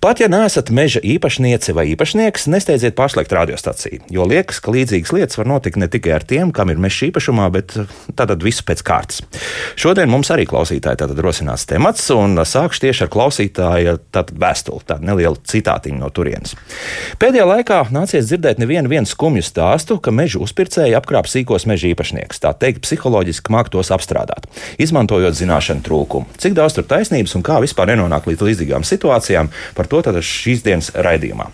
Pat ja neesat meža īpašniece vai īpašnieks, nesteidziet pārslēgt radiostaciju, jo liekas, ka līdzīgas lietas var notikt ne tikai ar tiem, kam ir meža īpašumā, bet tātad visu pēc kārtas. Šodien mums arī klausītāji tātad rosinās temats, un sākšu tieši ar klausītāja vēstuli, tādu nelielu citātiņu no turienes. Pēdējā laikā nācies dzirdēt nevienu skumju stāstu, ka meža uzpircēji apkrāp sīkos meža īpašniekus, tā teikt, psiholoģiski māk tos apstrādāt, izmantojot zināšanu trūkumu. Cik daudz tur taisnības un kā vispār nenonāk līdz līdzīgām situācijām, par to to šīs dienas raidījumā.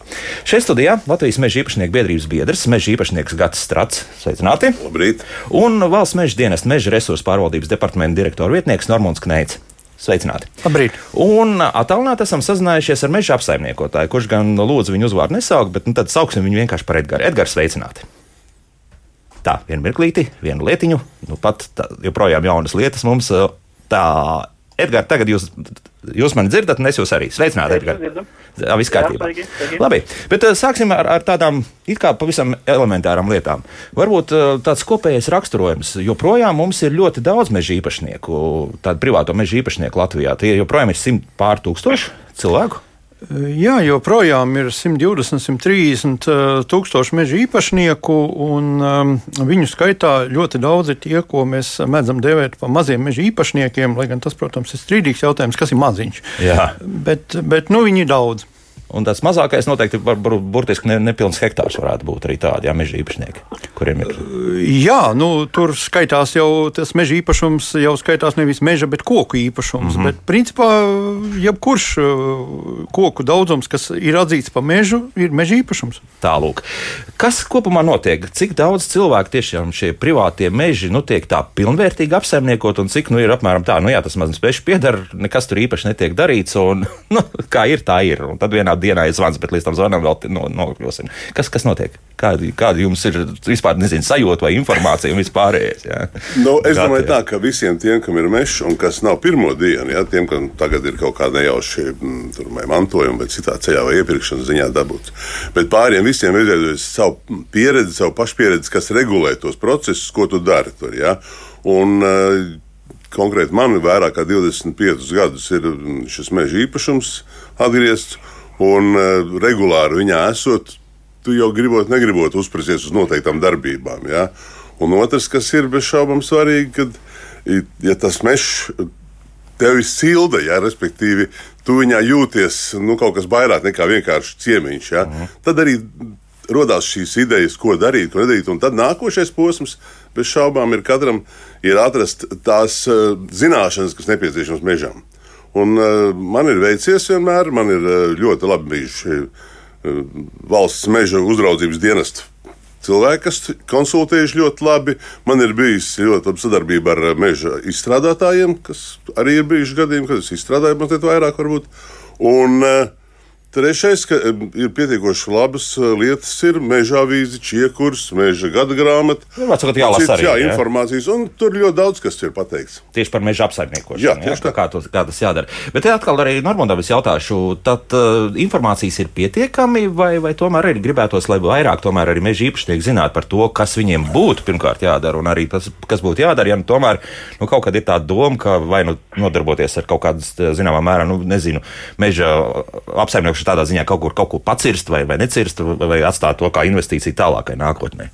Šeit studijā Latvijas meža īpašnieku biedrības biedrs, meža īpašnieks Gats Strats. Sveicināti! Labrīt! Un valsts meža dienas meža resursu pārvaldības departamenta direktora vietnieks Normons Kneits. Sveicināti! Labrīt! Un attālināti esam sazinājušies ar meža apsaimniekotāju, kurš gan lūdzu viņu uzvārdu nesaukt, bet nu, tad sauksim viņu vienkārši par Edgars. Edgars, sveicināti! Tā, vienu mirklīti, vienu lietiņu, nu pat tā, joprojām jaunas lietas mums. Tā, Edgars, tagad jūs Jūs mani dzirdat, un es jūs arī sveicinātu. Jā, viss kārtībā. Jā, sveiki, Labi, bet sāksim ar, ar tādām it kā pavisam elementārām lietām. Varbūt tāds kopējais raksturojums. Joprojām mums ir ļoti daudz meža īpašnieku, tādu privāto meža īpašnieku Latvijā. Tie joprojām ir simt pār tūkstoši cilvēku. Jā, joprojām ir 120, 130 uh, tūkstoši meža īpašnieku, un um, viņu skaitā ļoti daudz ir tie, ko mēs mēdzam dēvēt par maziem meža īpašniekiem. Lai gan tas, protams, ir strīdīgs jautājums, kas ir maziņš. Jā. Bet, bet nu, viņi ir daudz. Un tas mazākais noteikti var, var, burtiski ne, nepilns hektārs varētu būt arī tādi jā, meža īpašnieki, kuriem ir. Jā, nu, tur skaitās jau tas meža īpašums, jau skaitās nevis meža, bet koku īpašums. Mm -hmm. Bet, principā, jebkurš koku daudzums, kas ir atzīts par mežu, ir meža īpašums. Tālūk. Kas kopumā notiek? Cik daudz cilvēku tiešām šie privātie meži nu, tiek tā pilnvērtīgi apsaimniekot, un cik nu, ir apmēram tā, nu jā, tas mazs mežs pieder, nekas tur īpaši netiek darīts, un nu, kā ir, tā ir. Un tad vienā dienā ir zvans, bet līdz tam zvanam vēl no, nokļūsim. Kas, kas notiek? Kāda, kāda jums ir vispār nezinu, sajūta vai informācija un vispārējais? Jā? Nu, es Gati, domāju, tā, ka visiem tiem, kam ir mežs un kas nav pirmo dienu, ja, tiem, kam tagad ir kaut kāda nejauši mm, mantojuma vai citā ceļā vai iepirkšanas ziņā dabūts. Bet pāriem visiem ir izveidojusi savu pieredzi, savu pašpieredzi, kas regulē tos procesus, ko tu dari tur. Ja? Un, uh, Konkrēti man vairāk kā 25 gadus ir mm, šis meža īpašums atgriezts. Un uh, regulāri viņā esot, tu jau gribot, negribot uzprasties uz noteiktām darbībām. Ja? Un otrs, kas ir bez šaubām svarīgi, kad ja tas mežs tevi silda, ja, respektīvi, tu viņā jūties nu, kaut kas vairāk nekā vienkārši ciemiņš. Ja? -huh. Tad arī radās šīs idejas, ko darīt, ko nedarīt. Un tad nākošais posms, bez šaubām, ir katram ir atrast tās uh, zināšanas, kas nepieciešamas mežam. Un, uh, man ir veicies vienmēr, man ir uh, ļoti labi bijuši uh, valsts meža uzraudzības dienestu cilvēki, kas konsultējuši ļoti labi. Man ir bijusi ļoti laba sadarbība ar meža izstrādātājiem, kas arī ir bijuši gadījumi, kad es izstrādāju mazliet vairāk, varbūt. Un, uh, Trešais, ka ir pietiekoši labas eh, lietas, ir meža avīze, čiekurs, meža gada grāmata. Nu, cits, arī, jā, informācijas, un tur ļoti daudz kas ir pateikts. Tieši par meža apsaimniekošanu. Jā, jā, kā, kā, to, kā tas jādara. Bet atkal arī Normandam es jautāšu, tad uh, informācijas ir pietiekami, vai, vai tomēr arī gribētos, lai vairāk tomēr arī meža īpašnieki zinātu par to, kas viņiem būtu pirmkārt jādara, un arī tas, kas būtu jādara, ja nu, tomēr nu, kaut kad ir tā doma, ka vai nu nodarboties ar kaut kādas, zināmā mērā, nu, nezinu, meža apsaimniekošanu vienkārši tādā ziņā kaut kur kaut ko pacirst vai, vai necirst, vai atstāt to kā investīciju tālākai nākotnē.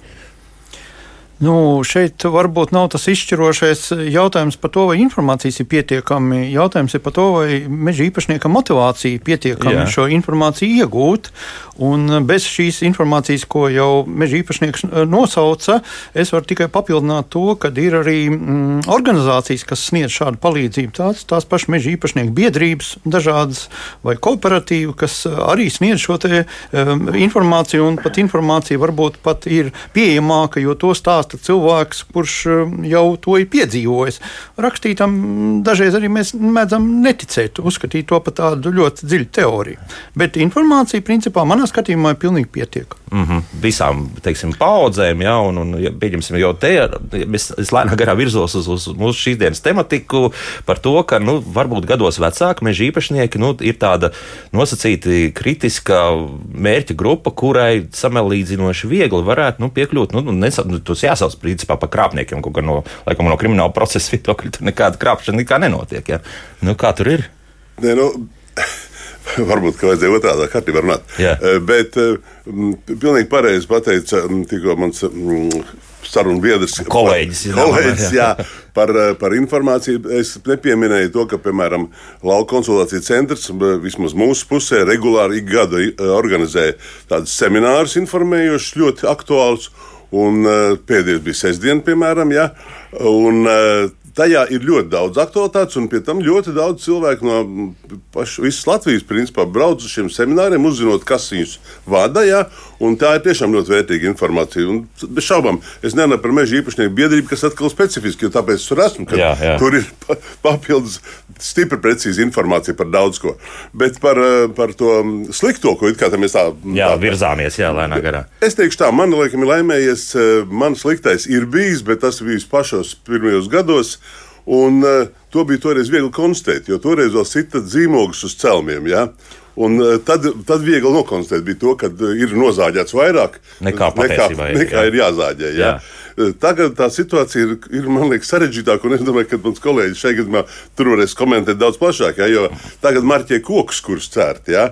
Nu, šeit varbūt nav tas izšķirošais jautājums par to, vai informācijas ir pietiekami. Jautājums ir par to, vai meža īpašnieka motivācija pietiekami Jā. šo informāciju iegūt. Un bez šīs informācijas, ko jau meža īpašnieks eh, nosauca, es varu tikai papildināt to, ka ir arī mm, organizācijas, kas sniedz šādu palīdzību. Tās, tās pašas meža īpašnieku biedrības, dažādas vai kooperatīvi, kas arī sniedz šo te, um, informāciju, un pat informācija varbūt pat ir pieejamāka, jo to stāsta stāsta cilvēks, kurš jau to ir piedzīvojis. Rakstītam dažreiz arī mēs mēdzam neticēt, uzskatīt to par tādu ļoti dziļu teoriju. Bet informācija, principā, manā skatījumā ir pilnīgi pietiekama. Mm -hmm. Visām teiksim, paudzēm, ja, un, un ja, pieņemsim, jau te es, es lēnām garā virzos uz, uz mūsu šīs dienas tematiku par to, ka nu, varbūt gados vecāki meža īpašnieki nu, ir tāda nosacīta kritiska mērķa grupa, kurai samelīdzinoši viegli varētu nu, piekļūt. Nu, nesa, nu, tas jāsauc principā par krāpniekiem, kaut kā no, laikam, no krimināla procesa viedokļa. Tur nekāda krāpšana nekā nenotiek. Ja. Nu, kā tur ir? Ne, nu, Varbūt, ka vajadzēja otrādā kārtībā runāt. Eh, bet m, eh, pilnīgi pareizi pateica tikko mans sarunu biedrs, kolēģis, par, kolēģis jā, par, eh, par informāciju. Es nepieminēju to, ka, piemēram, Lauka konsultāciju centrs vismaz mūsu pusē regulāri ik gadu organizē tādus seminārus informējošus, ļoti aktuālus. Un pēdējais bija sestdiena, piemēram, ja, un Tajā ir ļoti daudz aktualitātes, un pie tam ļoti daudz cilvēku no pašas visas Latvijas principā, brauc uz šiem semināriem, uzzinot, kas viņus vada. Ja? Tā ir tiešām ļoti vērtīga informācija. Un, bez šaubām, es nerunāju par meža īpašnieku biedrību, kas atkal specifiski, jo tāpēc tur esmu. Jā, jā. Tur ir papildus stipri precīzi informācija par daudz ko. Bet par, par to slikto, ko it kā mēs tā, jā, tā virzāmies, jā, lēnā garā. Es teikšu tā, man liekas, ir laimējies, man sliktais ir bijis, bet tas bija pašos pirmajos gados. Un, uh, to bija toreiz viegli konstatēt, jo toreiz vēl sita zīmogus uz celmiem. Ja? Un uh, tad, tad viegli nokonstatēt bija to, ka uh, ir nozāģēts vairāk nekā, nekā, nekā jā. ir jāzāģē. Ja? Jā. Tagad tā situācija ir, ir man liekas, sarežģītāka, es domāju, ka mans kolēģis šeit gadījumā tur varēs komentēt daudz plašāk, ja? jo tagad marķē kokus, kurus cērt. Ja?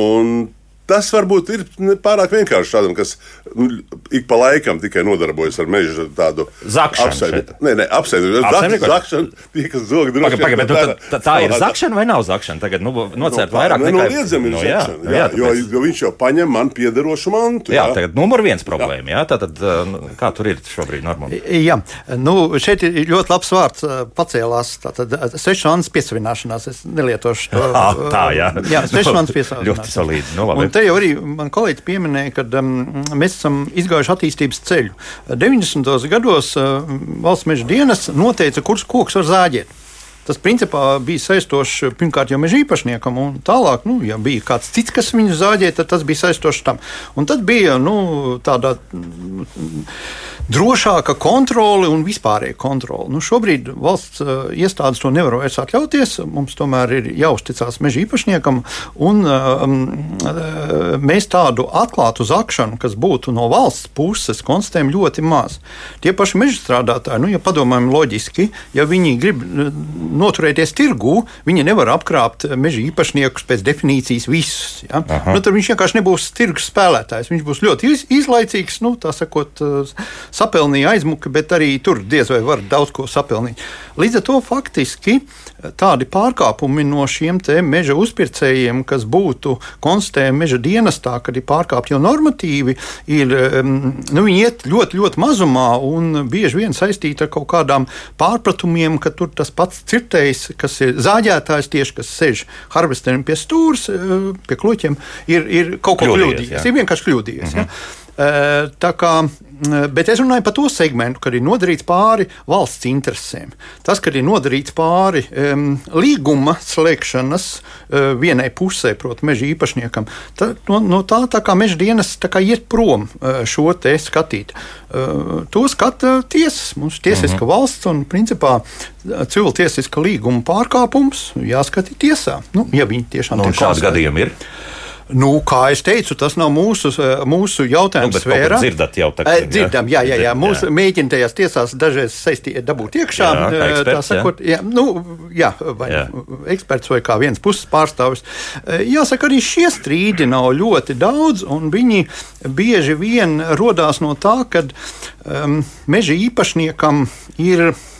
Un Tas varbūt ir pārāk vienkārši tādam, kas nu, ik pa laikam tikai nodarbojas ar meža tādu zakšanu. Nē, nē, apsēdu. Zakšana, tie, kas zog droši. Paga, bet, nu, tā, tā, tā ir zakšana vai nav zakšana? Tagad, nu, nocērt nu, vairāk. Nenoliedzami ir no, jā, zakšana. Jā, jā, jo, jo viņš jau paņem man piederošu mantu. Jā, jā tagad numur viens problēma. Jā, tātad, nu, kā tur ir šobrīd normāli? Jā, nu, šeit ir ļoti labs vārds pacēlās. Tātad sešāns piesavināšanās. Es nelietošu to. Ah, tā, jā. Jā, sešāns piesavināšanās. Ļoti solīdi. Nu, labi te jau arī man kolēģis pieminēja, ka um, mēs esam izgājuši attīstības ceļu. 90. gados uh, valsts meža dienas noteica, kurš koks var zāģēt. Tas principā bija saistošs pirmkārt jau meža īpašniekam, un tālāk, nu, ja bija kāds cits, kas viņu zāģēja, tad tas bija saistošs tam. Un tad bija nu, tāda drošāka kontrole un vispārēja kontrole. Nu, šobrīd valsts uh, iestādes to nevar vairs atļauties. Mums tomēr ir jāuzticas meža īpašniekam, un um, mēs tādu atklātu zakšanu, kas būtu no valsts puses, konstatējam ļoti maz. Tie paši meža strādātāji, nu, ja padomājam loģiski, ja viņi grib noturēties tirgū, viņi nevar apkrāpt meža īpašniekus pēc definīcijas visus. Ja? Nu, tad viņš vienkārši nebūs tirgus spēlētājs. Viņš būs ļoti iz, izlaicīgs, nu, tā sakot, sapelnīja aizmuka, bet arī tur diez vai var daudz ko sapelnīt. Līdz ar to faktiski tādi pārkāpumi no šiem meža uzpircējiem, kas būtu konstatējami meža dienestā, kad ir pārkāpti jau normatīvi, ir, nu, viņi iet ļoti, ļoti mazumā un bieži vien saistīti ar kaut kādām pārpratumiem, ka tur tas pats cirtējs, kas ir zāģētājs tieši, kas sēž harvesteriem pie stūres, eh, pie kloķiem, ir, ir kaut ko kļūdījies. kļūdījies. Ir vienkārši kļūdījies. Mm -hmm. ja? Tā kā, bet es runāju par to segmentu, kad ir nodarīts pāri valsts interesēm. Tas, kad ir nodarīts pāri um, līguma slēgšanas uh, vienai pusē, proti, meža īpašniekam, tā, no, no tā, tā kā meža dienas kā iet prom uh, šo te skatīt. Uh, to skata tiesas. Mums ir tiesiska mhm. valsts un, principā, civiltiesiska līguma pārkāpums jāskata tiesā. Nu, ja viņi tiešām nu, tādu gadījumu ir. Nu, kā jau teicu, tas nav mūsu, mūsu jautājums. Nu, sfērā. Dzirdat jau tā, ka, dzirdam, jā, jā, jā. Mūsu mēģina tajās tiesās dažreiz saistīt, dabūt iekšā. Jā, eksperts, tā sakot, jā. Jā, nu, jā, vai jā. eksperts vai kā viens puses pārstāvis. Jāsaka, arī šie strīdi nav ļoti daudz, un viņi bieži vien rodās no tā, ka um, meža īpašniekam ir Eh,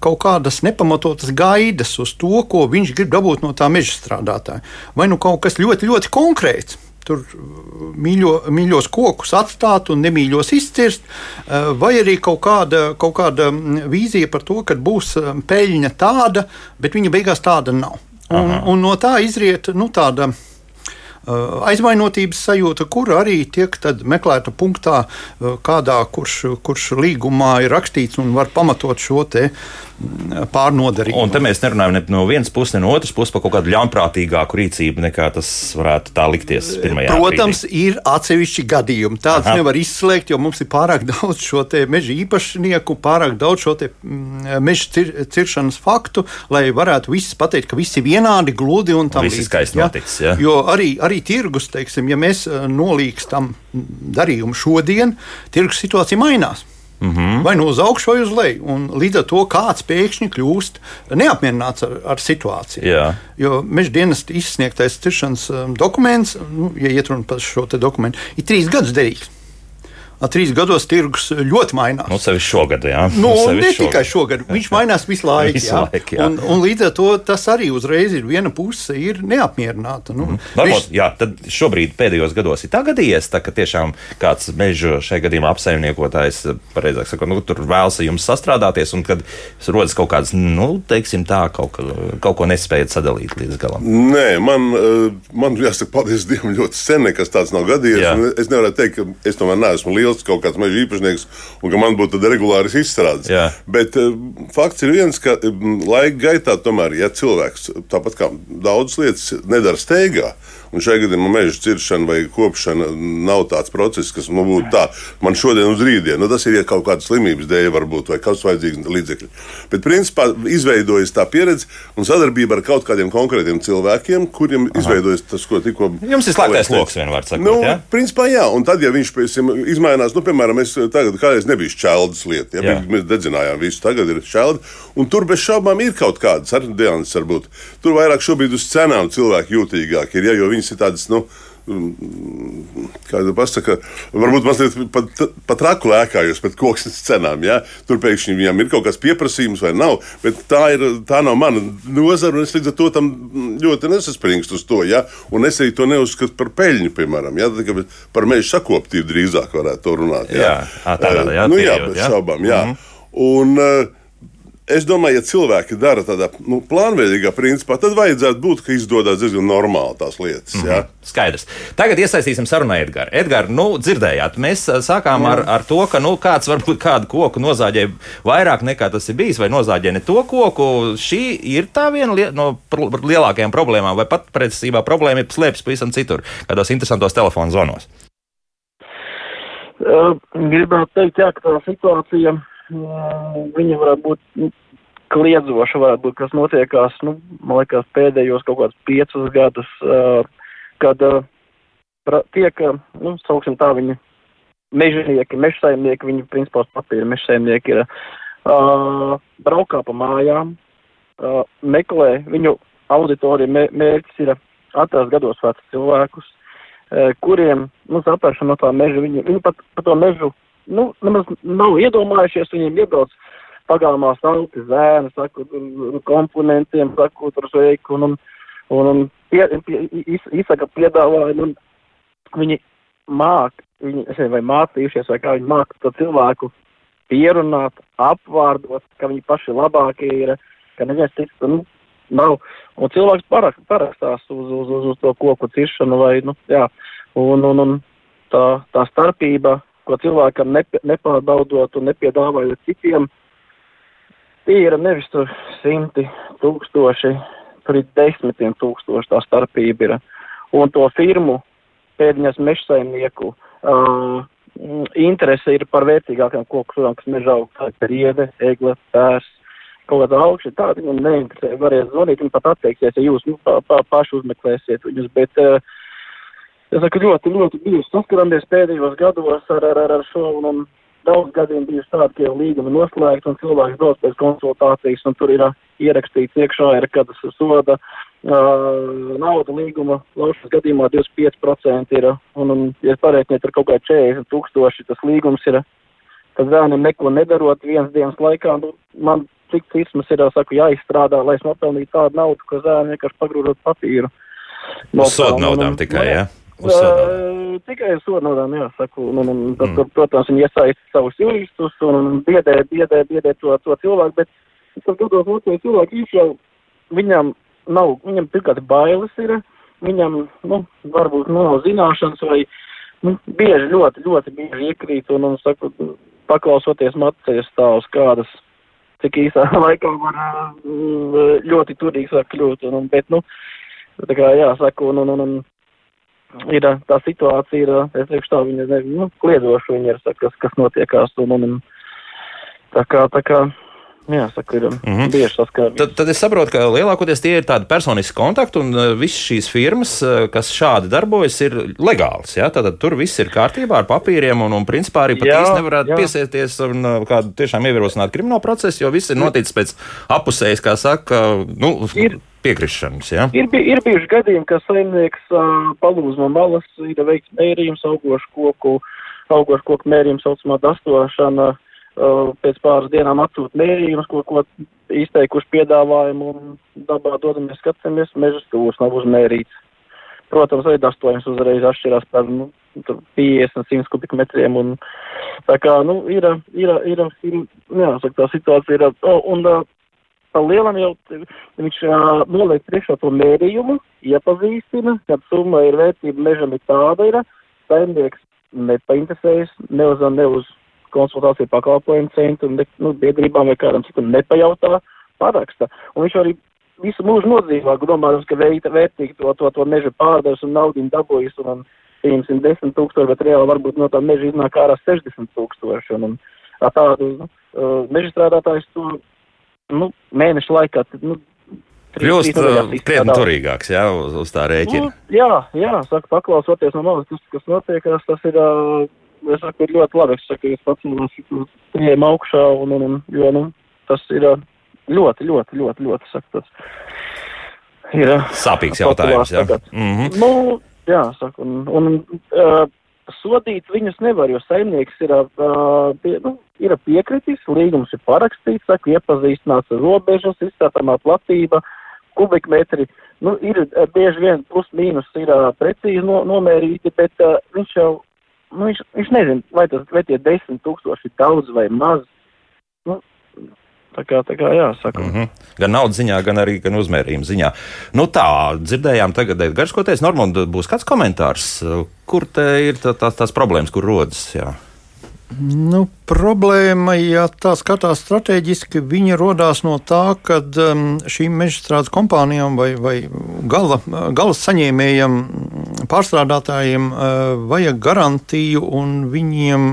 kaut kādas nepamatotas gaidas uz to, ko viņš grib dabūt no tā meža strādātāja. Vai nu kaut kas ļoti, ļoti konkrēts. Tur eh, mīļo, mīļos kokus atstāt un nemīļos izcirst, eh, vai arī kaut kāda, kaut kāda mm, vīzija par to, ka būs peļņa tāda, bet viņa beigās tāda nav. Un, Aha. un no tā izriet nu, tāda aizvainotības sajūta, kur arī tiek meklēta punktā, kādā, kurš, kurš līgumā ir rakstīts un var pamatot šo te pārnodarījumu. Un te mēs nerunājam ne no vienas puses, ne no otras puses par kaut kādu ļaunprātīgāku rīcību, nekā tas varētu tā likties pirmajā. Protams, brīdī. ir atsevišķi gadījumi. Aha. nevar izslēgt, jo mums ir pārāk daudz šo meža īpašnieku, pārāk daudz šo mm, meža cir ciršanas faktu, lai varētu visi pateikt, ka visi ir vienādi, gludi un tam līdzīgi. Skaisti ja? noticis. Ja? Jo arī, arī tirgus, teiksim, ja mēs eh, nolīgstam darījumu šodien, tirgus situācija mainās. Mm -hmm. Vai nu uz augšu, vai uz leju. Un līdz ar to kāds pēkšņi kļūst neapmierināts ar, ar situāciju. Jā. Jo meža dienas izsniegtais ciršanas um, dokuments, nu, ja iet runa par šo dokumentu, ir trīs gadus derīgs trīs gados tirgus ļoti mainās. Nu, sevišķi šogad, jā. Nu, ne šogad. tikai šogad, viņš mainās visu laiku. visu jā. laiku jā. Un, un līdz ar to tas arī uzreiz ir viena puse ir neapmierināta. Nu, mm. Varbūt, viņš... jā, tad šobrīd pēdējos gados ir tā gadījies, tā, ka tiešām kāds meža šajā gadījumā apsaimniekotājs, pareizāk sakot, nu, tur vēlas jums sastrādāties, un kad rodas kaut kāds, nu, teiksim tā, kaut, ka, kaut ko nespējat sadalīt līdz galam. Nē, man, eh, man jāsaka, paldies Dievam, ļoti sen nekas tāds nav gadījies. Es nevaru teikt, ka es tomēr neesmu liels liels kaut kāds meža īpašnieks, un ka man būtu regulārs izstrādes. Jā. Bet uh, fakts ir viens, ka um, laika gaitā tomēr, ja cilvēks tāpat kā daudzas lietas nedara steigā, Un šajā gadījumā meža ciršana vai kopšana nav tāds process, kas man būtu tā, man šodien uz rītdienu. Nu, tas ir ja kaut kādas slimības dēļ, varbūt, vai kāds vajadzīgs līdzekļi. Bet, principā, izveidojas tā pieredze un sadarbība ar kaut kādiem konkrētiem cilvēkiem, kuriem Aha. izveidojas tas, ko tikko. Jums ir slēgtais lokus, vienmēr sakot. Nu, ja? Principā, jā, un tad, ja viņš, piemēram, izmainās, nu, piemēram, es tagad kādreiz nebiju šķeldas lieta, ja, mēs dedzinājām visu, tagad ir šķelda, un tur bez šaubām ir kaut kādas ar Dienas varbūt. Tur vairāk šobrīd uz cenām cilvēki jūtīgāki ir, ja, jo viņas ir tādas, nu, kāda pasaka, varbūt mazliet pat, pat raku lēkājos pēc koksnes cenām. Ja? Tur pēkšņi viņam ir kaut kāds pieprasījums vai nav, bet tā, ir, tā nav mana nozara, un es līdz ar to tam ļoti nesaspringstu uz to. Ja? Un es arī to neuzskatu par peļņu, piemēram, ja? Tad, par meža sakoptību drīzāk varētu to runāt. Ja? Jā, tā ir. Jā, nu, jā, bez šaubām. Jā. Mm -hmm. Un, uh, Es domāju, ja cilvēki dara tādā nu, plānveidīgā principā, tad vajadzētu būt, ka izdodas diezgan normāli tās lietas. Mm -hmm. ja? Skaidrs. Tagad iesaistīsim sarunu Edgars. Edgars, nu, dzirdējāt, mēs sākām Jā. ar, ar to, ka nu, kāds varbūt kādu koku nozāģē vairāk nekā tas ir bijis, vai nozāģē ne to koku. Šī ir tā viena li no lielākajām problēmām, vai pat pretestībā problēma ir slēpjas pavisam citur, kādos interesantos telefonu zvanos. Uh, gribētu teikt, jā, ka tā situācija viņa varētu būt nu, kliedzoša, varētu būt, kas notiekās, nu, man liekas, pēdējos kaut kādus piecus gadus, kad tiek, nu, sauksim tā, viņi mežnieki, mežsaimnieki, viņi principā papīra mežsaimnieki ir uh, braukā pa mājām, uh, meklē viņu auditoriju, mē, mērķis ir atrast gados vecus cilvēkus, uh, kuriem, nu, sapēršana no tā meža, viņi, viņi pat pa to mežu nu, nemaz nav iedomājušies, viņiem iebrauc pagalmā sauti zēni, sakot, komponentiem, sakot ar sveiku, un, un, un pie, pie, iz, izsaka piedāvājumu, un viņi māk, viņi, es nezinu, vai mācījušies, vai kā viņi māk to cilvēku pierunāt, apvārdot, ka viņi paši labākie ir, ka neviens cits, nu, nav. Un cilvēks parak, parakstās uz, uz, uz, uz to koku ciršanu vai, nu, jā, un, un, un tā, tā starpība ko cilvēkam nepie, nepārbaudot un nepiedāvājot citiem, tie ir nevis tur simti tūkstoši, tur ir desmitiem tūkstoši tā starpība ir. Un to firmu pēdiņas mežsaimnieku uh, interese ir par vērtīgākām koku sudām, kas mežā aug, kā riede, egle, pērs, kaut kāda augša, tāda viņam neinteresē, varēs zvanīt un pat atteiksies, ja jūs nu, pa, pa, paši uzmeklēsiet viņus, bet uh, Es saku, ļoti, ļoti bieži saskaramies pēdējos gados ar, ar, ar, ar šo, un, un daudz gadiem bijuši tādi, ka jau līgumi noslēgti, un cilvēks dodas pēc konsultācijas, un tur ir ierakstīts iekšā, ir kādas soda uh, nauda līguma laušanas gadījumā 25% ir, un, un ja pareiķiniet ar kaut kā 40 tūkstoši, tas līgums ir, tad zēniem neko nedarot viens dienas laikā, nu, man cik cismas ir, saku, jāizstrādā, lai es nopelnītu tādu naudu, ka zēni vienkārši pagrūrot papīru. Uz sodu naudām tikai, jā? Ja? Uh, tikai ar sodu naudām, jā, saku, un, un, tad, mm. protams, viņi iesaist savus juristus un, biedē, biedē, biedē to, to cilvēku, bet es skatos, otrais cilvēks īšā, viņam nav, viņam pirmkārt bailes ir, viņam, nu, varbūt nu, nav zināšanas vai nu, bieži, ļoti, ļoti bieži iekrīt un, un saku, paklausoties matceļas stāvus, kādas, cik īsā laikā var mm, ļoti turīgs var kļūt. Un, un, bet, nu, tā kā jāsaka, un, un, un, un ir tā situācija, ir, es teikšu tā, viņa, ne, nu, kliedzoša viņa ir, saka, kas, kas notiekās. Un, un, un, tā kā, tā kā, Jā, saka, ir mm -hmm. bieži saskarbības. Tad, tad es saprotu, ka lielākoties tie ir tādi personiski kontakti, un visas šīs firmas, kas šādi darbojas, ir legāls. Ja? Tad tur viss ir kārtībā ar papīriem, un, un principā arī pat jā, īsti nevarētu jā. piesieties un kādu tiešām ievirosināt kriminālu procesu, jo viss ir noticis pēc apusējas, kā saka, nu, ir. Piekrišanas, ja? ir, bij, ir bijuši gadījumi, ka saimnieks uh, palūdz no malas, ir veikts mērījums, augošu koku, augošu koku mērījums, saucamā dastošana, uh, pēc pāris dienām atsūta mērījumus, ko, ko izteikuši piedāvājumu un dabā dodamies skatāmies, meža stūrs nav uzmērīts. Protams, arī dastojums uzreiz atšķirās par nu, 50, 100 kubikmetriem un tā kā, nu, ir, ir, ir, ir jāsaka, tā situācija ir, oh, un pa lielam jau viņš uh, noliek priekšā to mērījumu, iepazīstina, kad summa ir vērtība mežam ir tāda ir, saimnieks nepainteresējas ne uz, ne uz konsultāciju pakalpojumu centru, ne, nu, biedrībām vai kādam citam nepajautā, paraksta. Un viņš arī visu mūžu nodzīvā, domājot, ka veita vērtīgi to, to, to meža pārdevis un naudu dabūjis, un, un pieņemsim, 10 tūkstoši, bet reāli varbūt no tā meža iznāk ārā 60 tūkstoši. Un, un tādu nu, meža strādātājs to nu, mēnešu laikā nu, Kļūst krietni turīgāks, jā, uz, uz tā rēķina. Nu, jā, jā, saka, paklausoties no malas, kas, kas notiek, tas ir es saku, ir ļoti labi. Es saku, es pats pieejam augšā, un, un, un, jo, nu, tas ir ļoti, ļoti, ļoti, ļoti, saku, tas ir. Sāpīgs jautājums, jā. Mm -hmm. Nu, jā, saku, un, un uh, sodīt viņus nevar, jo saimnieks ir, uh, pie, nu, ir piekritis, līgums ir parakstīts, saku, iepazīstināts ar robežas, izstātamā platība, kubikmetri. Nu, ir bieži vien plus mīnus ir uh, precīzi no, nomērīti, bet uh, viņš jau nu, viņš, viņš nezina, vai, tas, vai tie desmit tūkstoši ir daudz vai maz. Nu, Tā kā, tā kā jāsaka. Mm -hmm. Gan naudas ziņā, gan arī gan uzmērījuma ziņā. Nu tā, dzirdējām tagad, garškoties, Normand, būs kāds komentārs, kur te ir tā, tās, tās problēmas, kur rodas? Jā. Nu, problēma, ja tā skatās strateģiski, viņa radās no tā, ka um, šīm mežstrādes kompānijām vai, vai gala, gala saņēmējiem, pārstrādātājiem uh, vajag garantiju, un viņiem,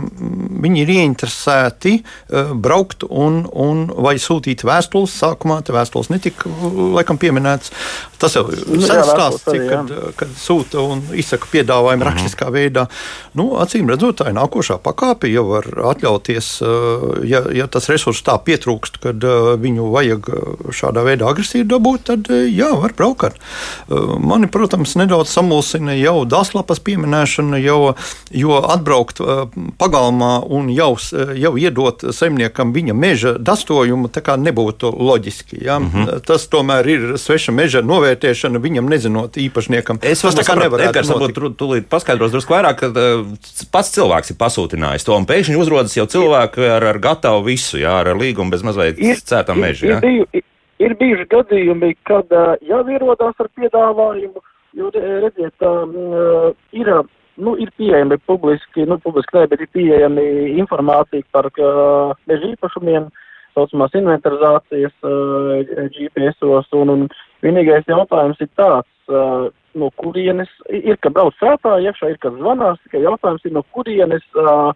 viņi ir ieinteresēti uh, braukt un, un vai sūtīt vēstules. Sākumā te vēstules netika laikam pieminēts. Tas jau ir nu, stāsts, cik, kad, kad sūta un izsaka piedāvājumu mhm. -huh. rakstiskā veidā. Nu, acīm redzot, tā ir nākošā pakāpe, jau var atļauties, eh, ja, ja tas resurss tā pietrūkst, kad eh, viņu vajag eh, šādā veidā agresīvi dabūt, tad jā, var braukt. Mani, protams, nedaudz samulsina jau dāslapas pieminēšana, jo, jo atbraukt pagalmā un jau, jau iedot saimniekam viņa meža dastojumu, tā kā nebūtu loģiski. Ja? Mm -hmm. Tas tomēr ir sveša meža novērtēšana viņam nezinot īpašniekam. Es tas tā kā nevaru. Edgars varbūt tūlīt paskaidros drusku vairāk, ka pats cilvēks ir pasūtinājis to un pēkšņi uzrodas jau cilvēki ar, ar gatavu visu, jā, ar līgumu bez mazliet cētam mežu. Ir, ir, ir, ir bijuši gadījumi, kad uh, jau ierodās ar piedāvājumu, jo redziet, uh, ir, nu, ir pieejami publiski, nu, publiski ne, bet ir pieejami informācija par uh, meža īpašumiem, saucamās inventarizācijas uh, GPS-os, un, un vienīgais jautājums ir tāds, uh, no kurienes ir, ka brauc sētā, iekšā ir, kas zvanās, tikai jautājums ir, no kurienes uh,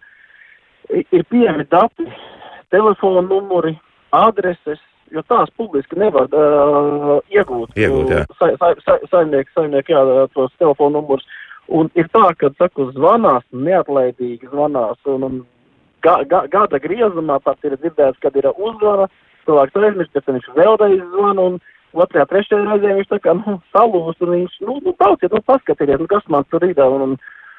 ir pieejami dati, telefona numuri, adreses, jo tās publiski nevar uh, iegūt. iegūt jā. sa, sa, sa, saimnieki, saimnieki, jā, tos telefona numurus. Un ir tā, ka, saku, zvanās, neatlaidīgi zvanās, un, un ga, ga, gada griezumā pat ir dzirdēts, kad ir uzvara, cilvēks aizmirst, pēc tam viņš vēlreiz zvana, un otrajā, trešajā reizē viņš tā kā, nu, salūst, un viņš, nu, nu, brauciet, nu, paskatieties, nu, kas man tur ir, un, un,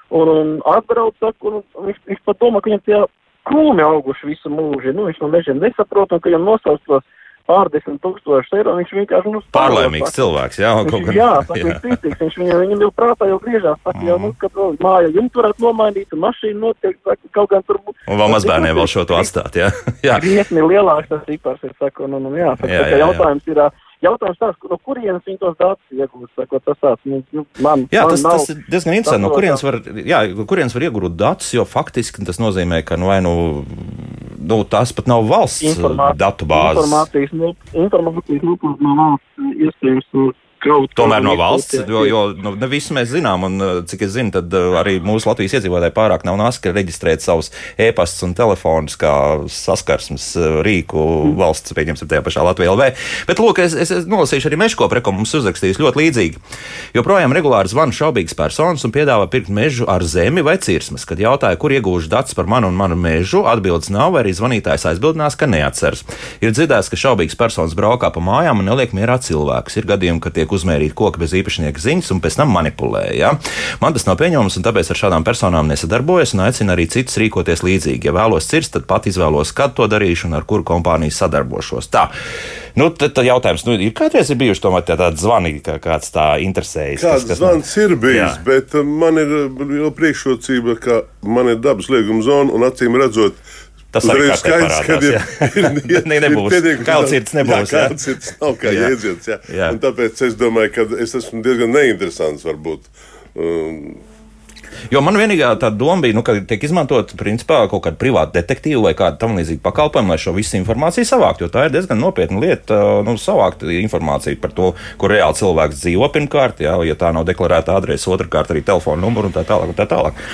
un, un atbrauc, saku, un viņš, viņš pat domā, ka viņam tie krūmi auguši visu mūžu. Nu, viņš no mežiem nesaprot, un ka viņam nosauc tos pārdesmit tūkstošus eiro, viņš vienkārši nu, pārlēmīgs cilvēks. Jā, viņš, gan, jā, saka, jā. Viņš, viņš viņam, viņam jau prātā jau griežās, saka, mm. jau, nu, ka māja jumtu varētu nomainīt, un mašīna notiek, saka, kaut gan tur būtu. Un vēl mazbērniem vēl šo to atstāt, jā. jā. Krietni lielāks tas cipars ir, saka, un, un, un jā, saka, jā, jā, jā. jautājums ir, jautājums tāds, no kurienes viņi tos datus iegūst, ko tas tāds, nu, nu man, jā, man tas, nav, tas ir diezgan interesanti, no kurienes var, jā, kurienes var iegūt datus, jo faktiski tas nozīmē, ka, nu, vai nu, nu tas pat nav valsts informācijas, datu bāzes. Informācijas, informācijas, informācijas no valsts iespējams Kaut Tomēr no valsts, jo, jo nu, ne visu mēs zinām, un uh, cik es zinu, tad uh, arī mūsu Latvijas iedzīvotāji pārāk nav naski reģistrēt savus e-pastus un telefonus kā saskarsmes uh, rīku valsts, pieņemsim, tajā pašā Latvijā LV. Bet, lūk, es, es, es nolasīšu arī mežko prekomu mums uzrakstījis ļoti līdzīgi. Joprojām regulāri zvana šaubīgas personas un piedāvā pirkt mežu ar zemi vai cirsmas. Kad jautāja, kur iegūšu datus par manu un manu mežu, atbildes nav, vai arī zvanītājs aizbildinās, ka neatceras. Ir dzirdēts, ka šaubīgas personas braukā pa mājām un neliek mierā cilvēkus. Ir gadījumi, ka tiek tiek uzmērīti koki bez īpašnieka ziņas un pēc tam manipulē. Ja? Man tas nav pieņemams, un tāpēc ar šādām personām nesadarbojos un aicinu arī citus rīkoties līdzīgi. Ja vēlos cirst, tad pat izvēlos, kad to darīšu un ar kuru kompāniju sadarbošos. Tā. Nu, tad, tad jautājums, nu, ir kādreiz ir bijuši tomēr tā, tādi zvani, ka kāds tā interesējas? Kāds kas, kas zvans man... ir bijis, jā. bet uh, man ir uh, liela priekšrocība, ka man ir dabas lieguma zona un acīm redzot, Tas arī ir skaidrs, ka ir, ir, ir, ne, nebūs. ir kalcīts nebūs. Jā, kalcīts nav kā jā. jēdziens. Jā. Jā. Un tāpēc es domāju, ka es esmu diezgan neinteresants varbūt. Um, Jo man vienīgā tā doma bija, nu, ka tiek izmantot principā kaut kāda privāta detektīva vai kāda tam līdzīga pakalpojuma, lai šo visu informāciju savāktu. Jo tā ir diezgan nopietna lieta, nu, savākt informāciju par to, kur reāli cilvēks dzīvo pirmkārt, jā, ja tā nav deklarēta adrese, otrkārt arī telefona numuru un tā tālāk. Un tā tālāk.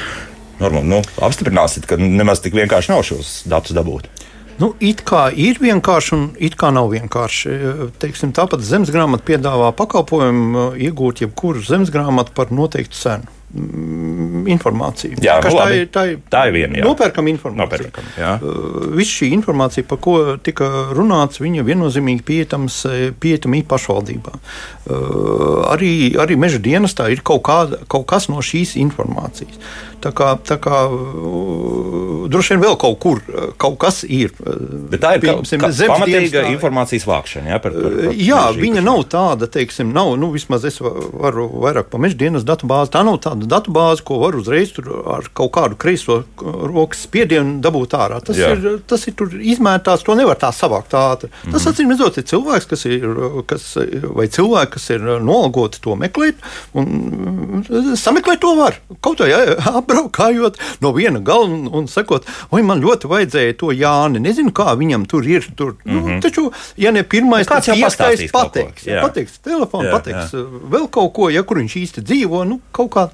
Normāli, nu, apstiprināsiet, ka nemaz tik vienkārši nav šos datus dabūt. Nu, it kā ir vienkārši, un it kā nav vienkārši. Teiksim, tāpat zemes grāmata piedāvā pakalpojumu iegūt jebkuru zemes grāmatu par noteiktu cenu. Mm, informāciju. Jā, nu, tā, ir, tā, ir, tā ir viena. Jā. Nopērkam informāciju. Nopērkam, jā. uh, Viss šī informācija, par ko tika runāts, viņa viennozīmīgi pieejama pašvaldībā. Uh, arī, arī meža dienestā ir kaut, kāda, kaut kas no šīs informācijas. Tā kā, tā kā uh, droši vien vēl kaut kur kaut kas ir. Bet tā ir piemēram, pamatīga dienestā. informācijas vākšana. Jā, par, par, par jā viņa nav tāda, teiksim, nav, nu, vismaz es varu vairāk pa meža dienas datu bāzi. Tā nav tāda datu bāze, ko var uzreiz ar kaut kādu kreiso rokas spiedienu dabūt ārā. Tas jā. ir, tas ir izmērtāts, to nevar tā savākt ātri. Tas, mm -hmm. acīm redzot, ir cilvēks, kas ir, kas, vai cilvēki, kas ir nolagoti to meklēt, un sameklēt to var. Kaut vai apbraukājot no viena gala un, un sakot, oi, man ļoti vajadzēja to Jāni. Nezinu, kā viņam tur ir. Tur. Mm -hmm. nu, mhm. taču, ja ne pirmais, tad piektais pateiks. Pateiks telefonu, pateiks jā. vēl kaut ko, ja kur viņš īsti dzīvo, nu, kaut kā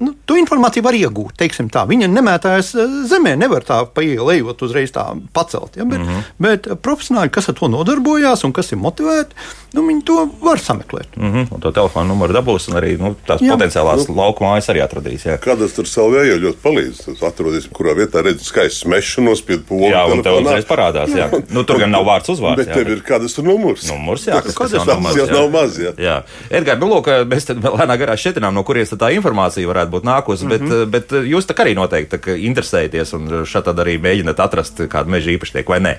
nu, to informāciju var iegūt. Tā. Viņa nemētājas eh, zemē, nevar tā pa ielu ejot uzreiz tā pacelt. Ja? Bet, mm -hmm. bet profesionāļi, kas ar to nodarbojās un kas ir motivēti, nu, viņi to var sameklēt. Mm -hmm. Un to telefonu numuru dabūs, un arī nu, tās jā. potenciālās nu, lauku mājas arī atradīs. Jā. Kādas tur salvēja ļoti palīdz. Tas atrodas, kurā vietā redz skaists mešs un nospied polu. Jā, un tev uzreiz parādās. Jā. Jā. Nu, tur gan nav vārds uzvārds. Bet jā, tev ir kādas tur numurs. Numurs, jā, kas, kas, kas nav, maz, jā. nav maz. Jā. Jā. Edgars, nu, lūk, mēs tad lēnā garā šķietinām, no kurienes tā informācija varētu būt nākusi. Mm -hmm. bet, mhm. bet jūs tā arī noteikti interesēties un šeit arī mēģināt atrast kādu meža īpašnieku vai nē.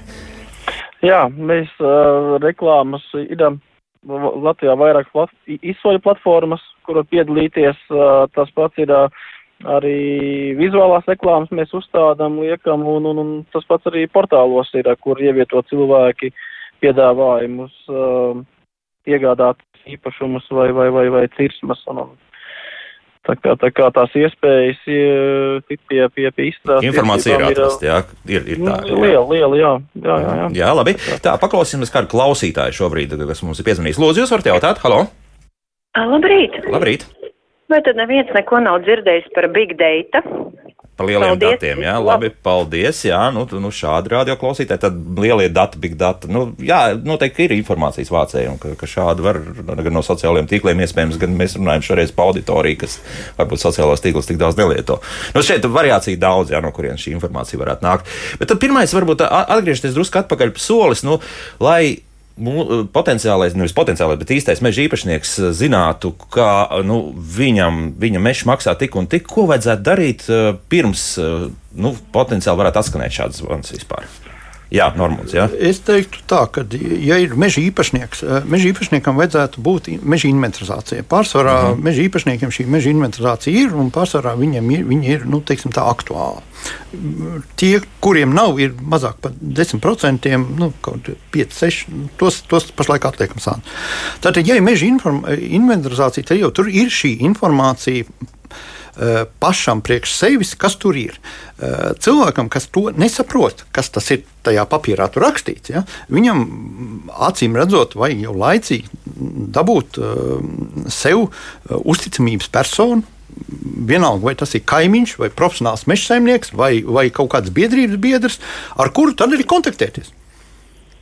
Jā, mēs uh, reklāmas idam Latvijā vairāk plat, izsoļu platformas, kur var piedalīties. Tas pats ir arī vizuālās reklāmas mēs uzstādām, liekam, un, un, un tas pats arī portālos ir, kur ievieto cilvēki piedāvājumus iegādāt īpašumus vai, vai, vai, vai cirsmas. Un, un, Tā kā, tā kā tās iespējas ir pie, pie, pie izstrādes. Informācija ir atrasta, jā, ir, ir tā. Jā. Liela, liela, jā. Jā, jā, jā. jā labi. Tā, paklausīsimies kādu klausītāju šobrīd, kas mums ir piezvanījis. Lūdzu, jūs varat jautāt, halo? Labrīt! Labrīt! Vai tad neviens neko nav dzirdējis par big data? Par lieliem paldies. datiem, jā, labi, paldies. Jā, nu, nu šādi radioklausītāji, tad lielie dati, big data. Nu, jā, noteikti ir informācijas vācēji, un ka, ka šādi var gan no sociālajiem tīkliem, iespējams, gan mēs runājam šoreiz par auditoriju, kas varbūt sociālās tīklus tik daudz nelieto. Nu, šeit variācija daudz, jā, no kurienes šī informācija varētu nākt. Bet tad pirmais, varbūt atgriezties drusku atpakaļ solis, nu, lai potenciālais, nevis potenciālais, bet īstais meža īpašnieks zinātu, ka nu, viņam viņa meža maksā tik un tik, ko vajadzētu darīt pirms nu, potenciāli varētu atskanēt šādas zvans vispār? Jā, Normons, jā. Es teiktu tā, ka, ja ir meža īpašnieks, eh, meža īpašniekam vajadzētu būt meža inventarizācijai. Pārsvarā uh mhm. -huh. meža īpašniekiem šī meža inventarizācija ir, un pārsvarā viņiem ir, viņi ir, nu, teiksim tā, aktuāli. Tie, kuriem nav, ir mazāk par 10%, nu, kaut 5, 6, tos, tos pašlaik atliekam sāni. Tātad, ja ir meža inventarizācija, tad jau tur ir šī informācija pašam priekš sevis, kas tur ir. Eh, cilvēkam, kas to nesaprot, kas tas ir tajā papīrā rakstīts, ja, viņam acīm redzot, vajag jau laicīgi dabūt eh, sev uzticamības personu. Vienalga, vai tas ir kaimiņš, vai profesionāls meža saimnieks, vai, vai kaut kāds biedrības biedrs, ar kuru tad arī kontaktēties.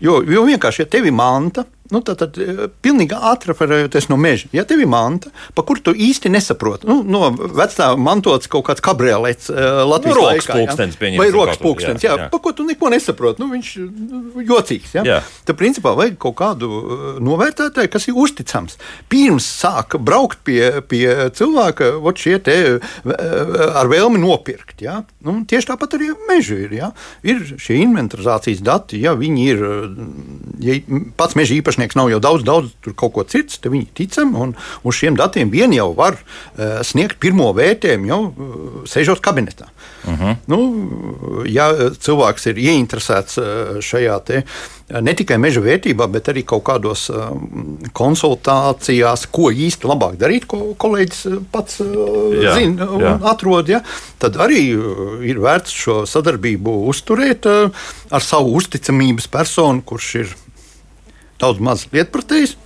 Jo, jo vienkārši, ja tev ir manta, Nu, tad, tad eh, pilnīgi atreferējoties no meža. Ja tev ir manta, pa kuru tu īsti nesaproti, nu, no vecā mantots kaut kāds kabriolets uh, Latvijas nu, laikā, pulkstens, ja? vai rokas pulkstenis, jā, jā. jā, pa ko tu neko nesaproti. Nu, viņš nu, jocīgs. Ja? Jā. Tad, principā, vajag kaut kādu eh, novērtētāju, kas ir uzticams. Pirms sāk braukt pie, pie cilvēka, ot šie te ar vēlmi nopirkt. Ja? Nu, tieši tāpat arī meža ir. Ja? Ir šie inventarizācijas dati, ja viņi ir, ja pats meža īpašnieks īpašnieks nav jau daudz, daudz tur kaut ko cits, tad viņi ticam, un uz šiem datiem vien jau var uh, sniegt pirmo vērtējumu jau uh, sēžot kabinetā. Uh mhm. -huh. nu, ja cilvēks ir ieinteresēts uh, šajā te, ne tikai meža vērtībā, bet arī kaut kādos uh, konsultācijās, ko īsti labāk darīt, ko kolēģis pats uh, zina un jā. atrod. Ja? Tad arī ir vērts šo sadarbību uzturēt uh, ar savu uzticamības personu, kurš ir daudz maz lietpratējs.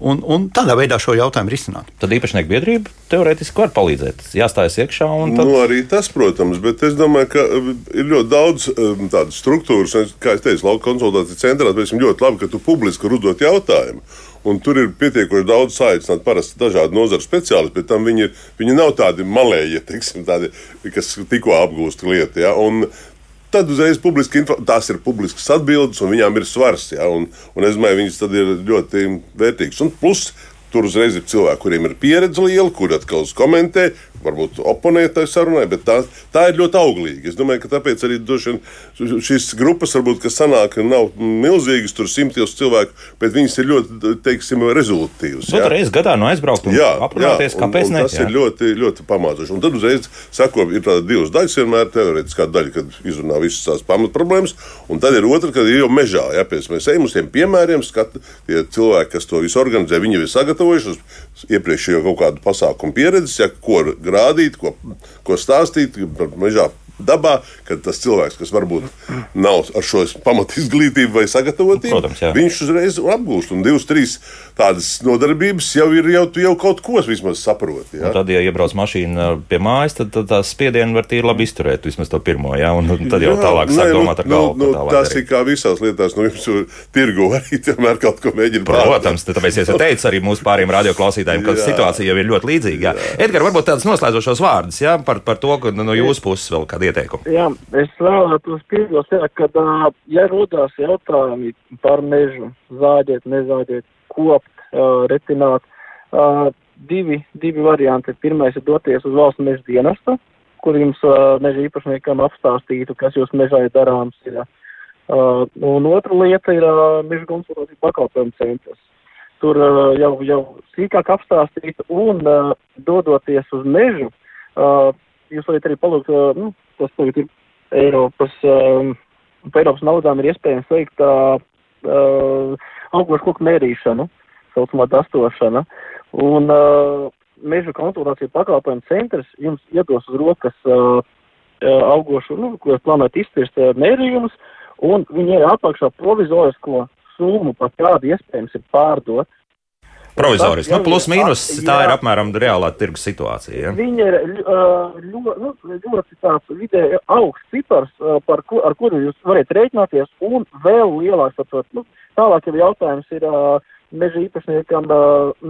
Un, un tādā veidā šo jautājumu risināt. Tad īpašnieku biedrība teorētiski var palīdzēt. Jāstājas iekšā. Tad... Nu, arī tas, protams, bet es domāju, ka um, ir ļoti daudz um, tādu struktūru, kā es teicu, lauka konsultāciju centrā. Tas ir ļoti labi, ka tu publiski uzdot jautājumu. Un tur ir pietiekoši daudz saicināti parasti dažādi nozaru speciālisti, bet tam viņi, ir, viņi nav tādi malēji, teiksim, tādi, kas tikko apgūst lietu. Ja? Un tad uzreiz publiski, tās ir publiskas atbildes, un viņām ir svars. Ja, un, un es domāju, viņas tad ir ļoti vērtīgas. Un plus, tur uzreiz ir cilvēki, kuriem ir pieredze liela, kuri atkal komentē, varbūt oponētai sarunai, bet tā, tā ir ļoti auglīga. Es domāju, ka tāpēc arī vien, šīs grupas, varbūt, kas sanāk, nav milzīgas, tur simtiem cilvēku, bet viņas ir ļoti, teiksim, rezultatīvas. Tur reizes gadā no aizbraukt un jā, aprunāties, jā, kāpēc un, un ne? Tas jā. ir ļoti, ļoti pamācoši. Un tad uzreiz sako, ir tāda divas daļas vienmēr, teorētiskā daļa, kad izrunā visas tās pamatproblēmas, un tad ir otra, kad ir jau mežā, jā, pēc mēs ejam uz tiem piemēriem, skat, tie cilvēki, kas to visu organizē, viņi jau ir sagatavojuši uz iepriekšējo kaut kādu pasākumu pieredzes, ja, ko rādīt, ko, ko stāstīt par mežā dabā, ka tas cilvēks, kas varbūt nav ar šo pamatizglītību vai sagatavotību, Protams, jā. viņš uzreiz apgūst. Un divas, trīs tādas nodarbības jau ir, jau, jau kaut ko vismaz saproti. Ja? Tad, ja iebrauc mašīna pie mājas, tad, tad tās spiedienu var tīri labi izturēt, vismaz to pirmo. Ja? Un tad jau jā, tālāk sāk domāt ar nu, galvu. Nu, nu, tas ir kā visās lietās, nu jums tirgu arī vienmēr kaut ko mēģina. Protams, tāpēc es teicu arī mūsu pāriem radioklausītājiem, ka situācija jau ir ļoti līdzīga. Edgars, varbūt tādus noslēdzošos vārdus ja? par, par to, ka no jūsu puses vēl kādi ieteikumi. Jā, es vēlētos piebilst, ka, ja rodās jautājumi par mežu, zāģēt, nezāģēt, kopt, uh, retināt. Uh, divi, divi varianti. Pirmais ir doties uz valsts meža dienestu, kur jums uh, meža īpašniekam apstāstītu, kas jūs mežā ir darāms. Ir. Uh, un otra lieta ir uh, meža konsultācija pakalpojumu centrs. Tur uh, jau, jau sīkāk apstāstīt un uh, dodoties uz mežu, uh, jūs varat arī palūgt, nu, tas tagad ir Eiropas, uh, pa Eiropas naudām ir iespējams veikt uh, uh, augošu koku mērīšanu, saucamā dastošana. Un uh, meža konsultāciju pakalpojumu centrs jums iedos uz rokas uh, augošu, nu, ko jūs plānojat izcirst uh, mērījumus, un viņi ir apakšā provizorisko summu, pat kādu iespējams ir pārdot. Provizoriski. Nu, plus mīnus tā ir apmēram reālā tirgus situācija. Ja? Viņa ir ļoti, nu, ļoti tāds vidēji augsts cipars, par ko, ar kuru jūs varat rēķināties, un vēl lielāks. Tāpēc, nu, tālāk jau jautājums ir meža īpašniekam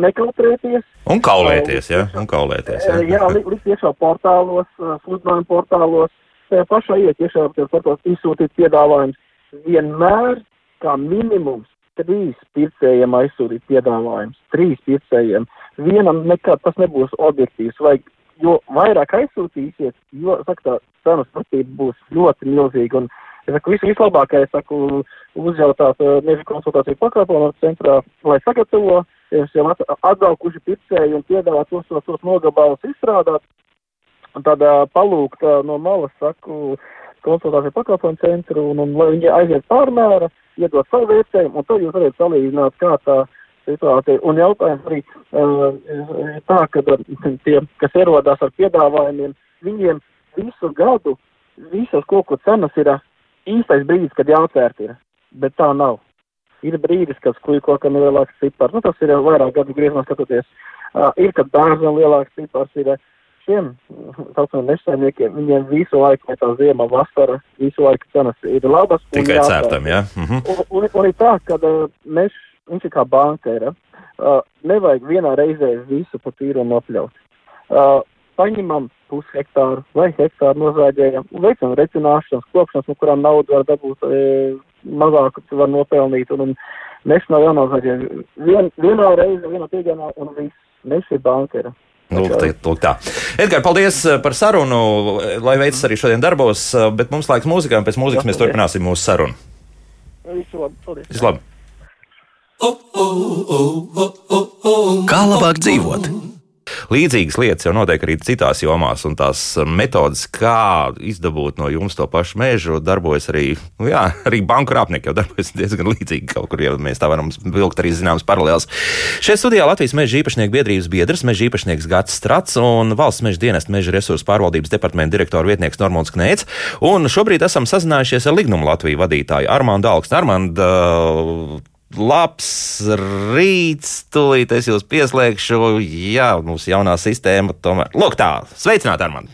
nekautrēties. Un kaulēties, jā, un kaulēties. Jā, jā likt iekšā portālos, sludinājumu portālos, tajā pašā iet iekšā portālos izsūtīt piedāvājums. Vienmēr kā minimums trīs pircējiem aizsūtīt piedāvājums. Trīs pircējiem. Vienam nekad tas nebūs objektīvs. Vai, jo vairāk aizsūtīsiet, jo, saka, tā cenu starpība būs ļoti milzīga. Un Es saku, vis, vislabākais, saku, uzjautāt uh, meža konsultāciju pakalpojumu centrā, lai sagatavo, es jau atbraukuši pircēji un piedāvā tos, tos, tos nogabalus izstrādāt, un tad uh, palūgt uh, no malas, saku, konsultāciju pakalpojumu centru, un, un lai viņi aiziet pārmēra, iedot savu vērtējumu, un tad jūs varat salīdzināt, kā tā situācija. Un jautājums arī uh, tā, ka tie, kas ierodās ar piedāvājumiem, viņiem visu gadu visas koku cenas ir īstais brīdis, kad jāatvērt ir, bet tā nav. Ir brīdis, kad skūju kokam ir lielāks cipars, nu tas ir jau vairāk gadu griezumā skatoties. Uh, ir, kad bērnam lielāks cipars ir šiem, saucamiem mežsaimniekiem, viņiem visu laiku, vai tā ziema, vasara, visu laiku cenas ir labas. Tikai cērtam, jā. Mhm. Un, un, un ir tā, ka mežs, viņš ir kā banka ir, uh, nevajag vienā reizē visu pa tīru nopļaut. Uh, paņemam pusi hektāru vai hektāru nozāģējam un veicam recināšanas, klopšanas, no kurām naudu var dabūt e, mazāk, var nopelnīt. Un, un mēs nav jānozāģē vien, vienā reizē, vienā piedienā un viss. Mēs ir bankera. Lūk, tā, lūk tā. Edgars, paldies eh, par sarunu. Lai veicas arī šodien darbos, eh, bet mums laiks mūzikā, un pēc mūzikas mēs turpināsim mūsu sarunu. Visu labi. Paldies. Visu labi. Kā labāk dzīvot? Līdzīgas lietas jau notiek arī citās jomās, un tās metodas, kā izdabūt no jums to pašu mežu, darbojas arī, nu jā, arī banku krāpnieki jau darbojas diezgan līdzīgi kaut kur, ja mēs tā varam vilkt arī zināmas paralēlas. Šeit studijā Latvijas meža īpašnieku biedrības biedrs, meža īpašnieks Gats Strats un valsts meža dienesta meža resursu pārvaldības departamenta direktora vietnieks Normons Knēts. Un šobrīd esam sazinājušies ar Lignumu Latviju vadītāju Armāndu Alkstu. Armāndu, labs rīts, tūlīt es jūs pieslēgšu. Jā, mūsu jaunā sistēma tomēr. Lūk, tā, sveicināt, Armand!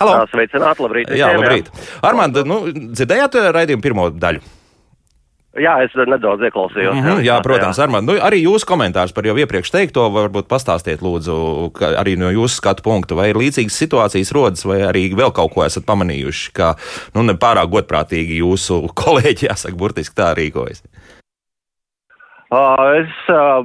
Halo! Jā, sveicināt, labrīt! Jā, labrīt! Armand, nu, dzirdējāt raidījumu pirmo daļu? Jā, es nedaudz ieklausījos. Mm -hmm, jā, jā, protams, Armand. Nu, arī jūsu komentārs par jau iepriekš teikto, varbūt pastāstiet, lūdzu, arī no jūsu skatu punktu, vai ir līdzīgas situācijas rodas, vai arī vēl kaut ko esat pamanījuši, ka nu, nepārāk godprātīgi jūsu kolēģi, jāsaka, burtiski tā rīkojas. Es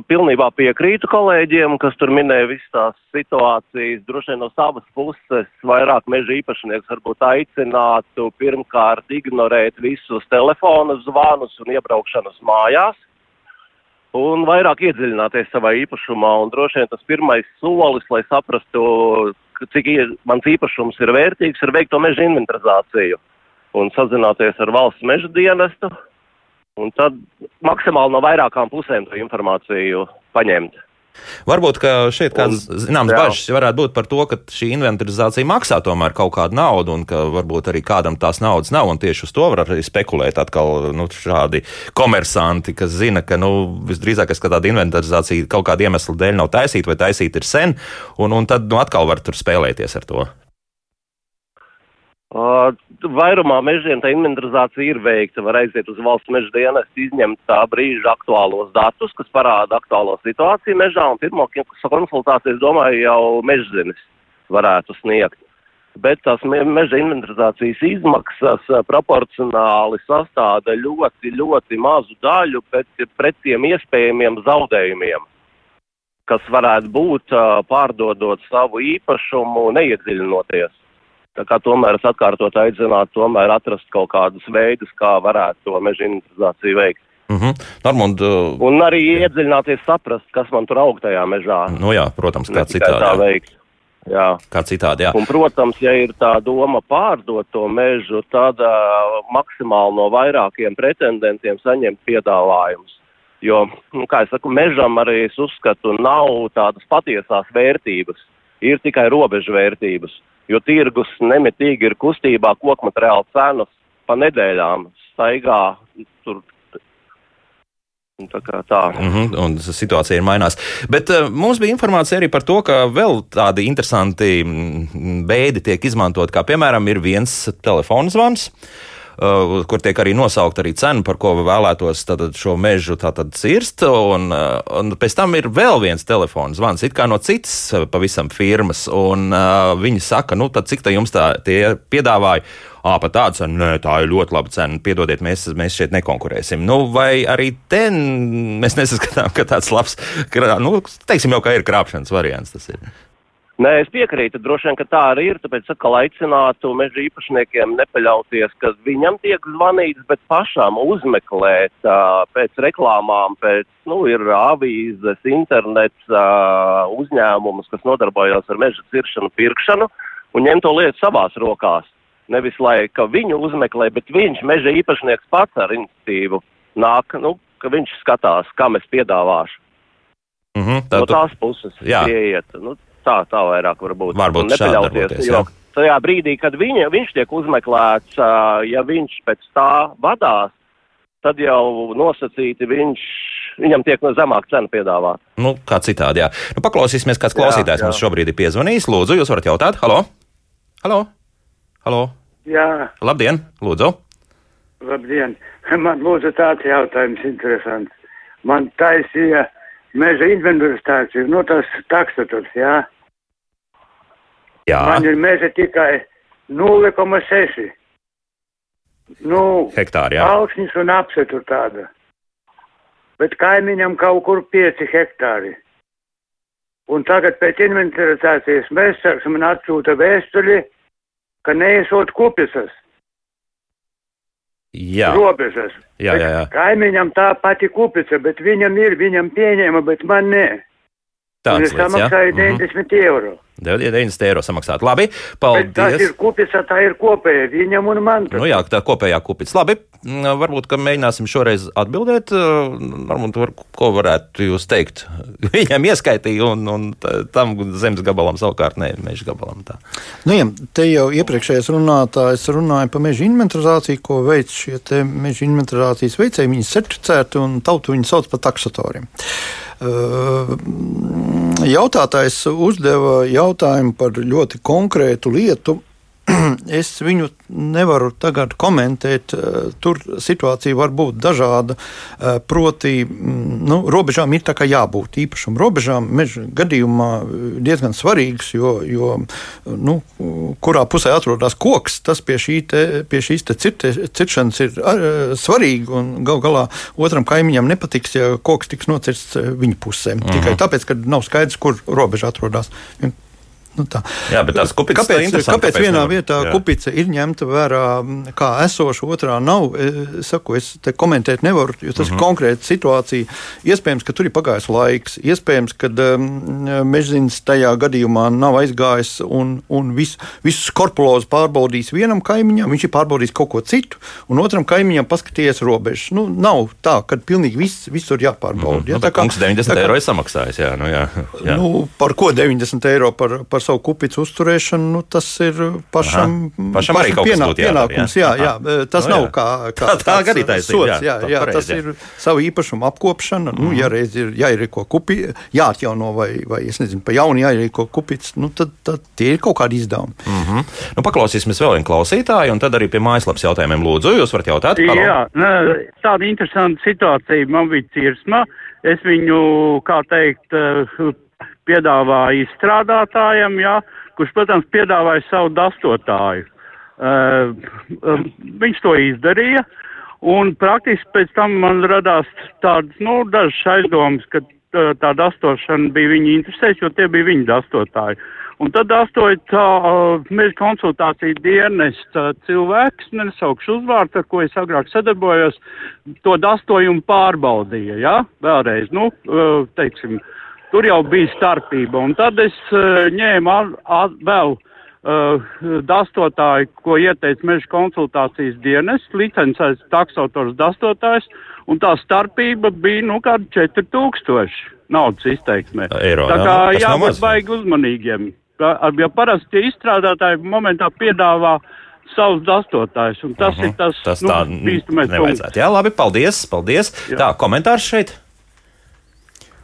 pilnībā piekrītu kolēģiem, kas tur minēja visas tās situācijas. Droši vien no savas puses vairāk meža īpašnieks varbūt aicinātu pirmkārt ignorēt visus telefonu zvanus un iebraukšanas mājās. Un vairāk iedziļināties savā īpašumā. Un droši vien tas pirmais solis, lai saprastu, cik mans īpašums ir vērtīgs, ir veikt to meža inventarizāciju un sazināties ar valsts meža dienestu un tad maksimāli no vairākām pusēm to informāciju paņemt. Varbūt šeit kādas zināmas bažas varētu būt par to, ka šī inventarizācija maksā tomēr kaut kādu naudu, un ka varbūt arī kādam tās naudas nav, tieši uz to var arī spekulēt atkal nu, šādi komersanti, kas zina, ka nu, visdrīzāk ka tāda inventarizācija kaut kāda iemesla dēļ nav taisīta vai taisīta ir sen, un, un tad nu, atkal var tur spēlēties ar to. Uh, vairumā mežiem tā inventarizācija ir veikta. Var aiziet uz valsts meža dienestu, izņemt tā brīža aktuālos datus, kas parāda aktuālo situāciju mežā, un pirmo konsultāciju, es domāju, jau mežzinis varētu sniegt. Bet tās meža inventarizācijas izmaksas proporcionāli sastāda ļoti, ļoti mazu daļu pret, pret tiem iespējamiem zaudējumiem, kas varētu būt pārdodot savu īpašumu, neiedziļinoties. Tā kā tomēr es atkārtot aicinātu, tomēr atrast kaut kādus veidus, kā varētu to meža inventarizāciju veikt. Mm -hmm. Normund, uh... Un arī iedziļināties, saprast, kas man tur aug tajā mežā. Nu jā, protams, kā citādi. Tā veikt. Jā. Kā citādi, jā. Un, protams, ja ir tā doma pārdot to mežu, tad uh, maksimāli no vairākiem pretendentiem saņemt piedāvājumus. Jo, nu, kā es saku, mežam arī es uzskatu, nav tādas patiesās vērtības, ir tikai robežu vērtības jo tirgus nemitīgi ir kustībā, koku materiāla cenas pa nedēļām staigā tur. Tā kā tā. Mm -hmm, un situācija ir mainās. Bet uh, mums bija informācija arī par to, ka vēl tādi interesanti mm, veidi tiek izmantot, kā piemēram ir viens telefona zvans. Uh, kur tiek arī nosaukt arī cena, par ko vēlētos šo mežu cirst. Un, uh, un pēc tam ir vēl viens telefons zvans, it kā no citas uh, pavisam firmas. Un, uh, viņi saka, nu, tad cik tā jums tā piedāvāja? Ah, pat tāda cena, nē, tā ir ļoti laba cena. Piedodiet, mēs, mēs šeit nekonkurēsim. Nu, vai arī te mēs nesaskatām, ka tāds labs, nu, teiksim jau, ka ir krāpšanas variants tas ir. Nē, es piekrītu, droši vien, ka tā arī ir, tāpēc atkal aicinātu meža īpašniekiem nepaļauties, ka viņam tiek zvanīts, bet pašām uzmeklēt uh, pēc reklāmām, pēc, nu, ir avīzes, internets, uh, uzņēmumus, kas nodarbojas ar meža ciršanu, pirkšanu, un ņemt to lietu savās rokās. Nevis, lai viņu uzmeklē, bet viņš, meža īpašnieks pats ar iniciatīvu nāk, nu, ka viņš skatās, kam es piedāvāšu. Mm -hmm, tā, no tās puses ieiet. Nu, tā, tā vairāk var būt. Varbūt nepaļauties. Jo tajā brīdī, kad viņa, viņš tiek uzmeklēts, ja viņš pēc tā vadās, tad jau nosacīti viņš, viņam tiek no zemāka cena piedāvāta. Nu, kā citādi, jā. Nu, paklausīsimies, kāds klausītājs jā, jā. mums šobrīd ir piezvanījis. Lūdzu, jūs varat jautāt? Halo? Halo? Halo? Jā. Labdien, lūdzu. Labdien. Man lūdzu tāds jautājums interesants. Man taisīja meža inventarizācija, nu tas takstaturs, jā. Jā. Man ir meža tikai 0,6. Nu, hektāri, jā. Augsnis un apsetur tāda. Bet kaimiņam kaut kur 5 hektāri. Un tagad pēc inventarizācijas mēs, saksim, man atsūta vēstuli, ka neesot kupisas. Jā. robežas. Jā, jā, jā. Kaimiņam tā pati kupica, bet viņam ir, viņam pieņēma, bet man nē. Tāds es samaksāju jā? 90 mm -hmm. eiro. 90 eiro samaksāt. Labi, paldies. Bet tas ir kupica, tā ir kopēja viņam un man. Nu jā, tā kopējā kupica. Labi, varbūt, ka mēģināsim šoreiz atbildēt. Varbūt, var, ko varētu jūs teikt? Viņam ieskaitīja un, un tam zemes gabalam savukārt ne, meža gabalam. Tā. Nu, jā, te jau iepriekšējais runātājs runāja par meža inventarizāciju, ko veic šie meža inventarizācijas veicēji. Viņi ir certificēti un tautu viņi sauc par taksatoriem. Jautātājs uzdeva jautājumu par ļoti konkrētu lietu, es viņu nevaru tagad komentēt. Eh, tur situācija var būt dažāda. Eh, proti, mm, nu, robežām ir jābūt īpašam robežām. Meža gadījumā eh, diezgan svarīgs, jo, jo nu, kurā pusē atrodas koks, tas pie, šī te, pie šīs ciršanas ir svarīgi. Galu galā otram kaimiņam nepatiks, ja koks tiks nocirsts viņa pusē. Mhm. Tikai tāpēc, ka nav skaidrs, kur robeža atrodas. Nu tā. Jā, bet tās kupiņas kāpēc, kāpēc, kāpēc vienā nevar? vietā jā. kupica ir ņemta vērā kā esoša, otrā nav? Es saku, es te komentēt nevaru, jo tas mm -hmm. ir mhm. konkrēta situācija. Iespējams, ka tur ir pagājis laiks, iespējams, ka um, mežzins tajā gadījumā nav aizgājis un, un vis, visus korpulozus pārbaudījis vienam kaimiņam, viņš ir pārbaudījis kaut ko citu, un otram kaimiņam paskatījies robežas. Nu, nav tā, ka pilnīgi viss, visur jāpārbauda. Mm -hmm. ja, nu, tā kā, kungs 90 tā kā, eiro ir samaksājis, jā, nu jā. jā. Nu, par ko 90 eiro par, par savu kupicu uzturēšanu, nu, tas ir pašam, Aha. pašam arī kaut pienā, pienākums. Jā, jā, jā, tas no, nu, jā. nav kā, kā tā, tā arī taisnība. Jā, jā, jā, pareiz, tas jā. ir savu īpašumu apkopšana. Mm. Nu, ja mhm. reiz ir jāierīko kupi, jāatjauno vai, vai es nezinu, pa jaunu jāierīko kupits, nu, tad, tad tie ir kaut kādi izdevumi. Mm -hmm. nu, paklausīsimies vēl vienu klausītāju, un tad arī pie mājaslapas jautājumiem lūdzu. Jūs varat jautāt? Halo? Jā, nē, tāda interesanta situācija man bija cirsma. Es viņu, kā teikt, piedāvāja izstrādātājam, jā, kurš, protams, piedāvāja savu dastotāju. Uh, uh, viņš to izdarīja, un praktiski pēc tam man radās tādas, nu, dažas aizdomas, ka uh, tā dastošana bija viņa interesēs, jo tie bija viņa dastotāji. Un tad dastoja tā meža konsultācija dienas cilvēks, nesaukšu uzvārdu, ar ko es agrāk sadarbojos, to dastojumu pārbaudīja, jā, ja? vēlreiz, nu, teiksim, uh, Tur jau bija starpība, un tad es uh, ņēmu ar, ar, vēl uh, dastotāju, ko ieteica meža konsultācijas dienas, licencēts taksotors dastotājs, un tā starpība bija, nu, kāda 4000 naudas izteiksmē. Eiro, tā kā jā, jābūt baigi uzmanīgiem. Jo parasti izstrādātāji momentā piedāvā savus dastotājus, un tas uh -huh. ir tas, tas nu, tā bīstamais. Jā, labi, paldies, paldies. Jā. Tā, komentārs šeit?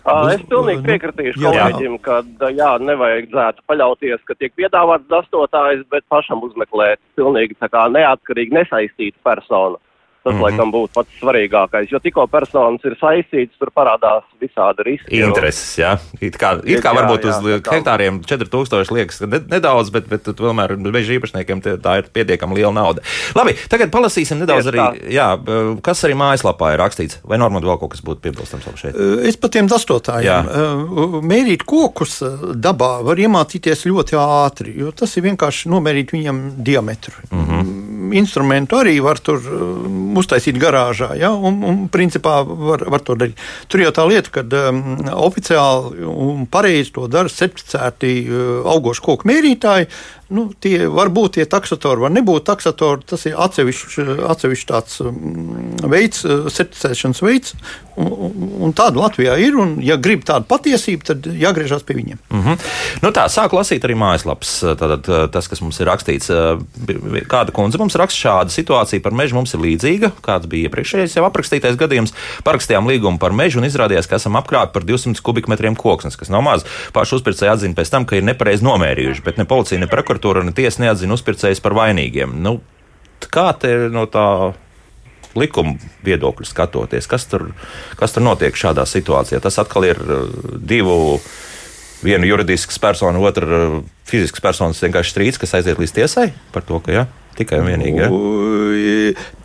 Es pilnīgi piekritīšu kolēģim, ka jā, nevajadzētu paļauties, ka tiek piedāvāts dastotājs, bet pašam uzmeklēt pilnīgi tā kā neatkarīgi nesaistītu personu. Tas, mm -hmm. laikam, būtu pats svarīgākais. Jo tikko personas ir saistītas, tur parādās visādi riski. Intereses, jā. It kā, it kā jā, varbūt jā, uz jā, hektāriem 4000 liekas nedaudz, bet, bet tomēr meža īpašniekiem tā ir pietiekami liela nauda. Labi, tagad palasīsim nedaudz Tieši arī, jā, kas arī mājaslapā ir rakstīts. Vai Normand vēl kaut kas būtu piebilstams šeit? Es par tiem dastotājiem. Mērīt kokus dabā var iemācīties ļoti ātri, jo tas ir vienkārši nomērīt viņam diametru. Mm -hmm. Instrumentu arī var tur uztaisīt garāžā. Ja? Un, un principā var, var to darīt. Tur jau tā lieta, ka um, oficiāli un pareizi to dara certificēti uh, augošu koku mērītāji. Nu, tie var būt tie taksatori, var nebūt taksatori. Tas ir atsevišķs atsevišķ tāds um, veids, uh, certificēšanas veids. Un, un tāda Latvijā ir. Un, ja grib tādu patiesību, tad jāgriežas pie viņiem. Mm -hmm. nu tā, sāku lasīt arī mājaslapas. Tātad, uh, tas, kas mums ir rakstīts, uh, kāda kundze mums raksta, šāda situācija par mežu mums ir līdzīga. Kāds bija iepriekšējais jau aprakstītais gadījums? Parakstījām līgumu par mežu un izrādījās, ka esam apkrāpti par 200 kubikmetriem koksnes, kas nav maz. Pašu uzpircēji atzina pēc tam, ka ir nepareizi nomērījuši, bet ne policija, ne prokuratūra prokuratūra un tiesa neatzina uzpircējus par vainīgiem. Nu, kā te no tā likuma viedokļa skatoties, kas tur, kas tur notiek šādā situācijā? Tas atkal ir uh, divu. Viena juridisks persona, otra uh, fizisks personas vienkārši strīds, kas aiziet līdz tiesai par to, ka jā, tikai un vienīgi. Ja?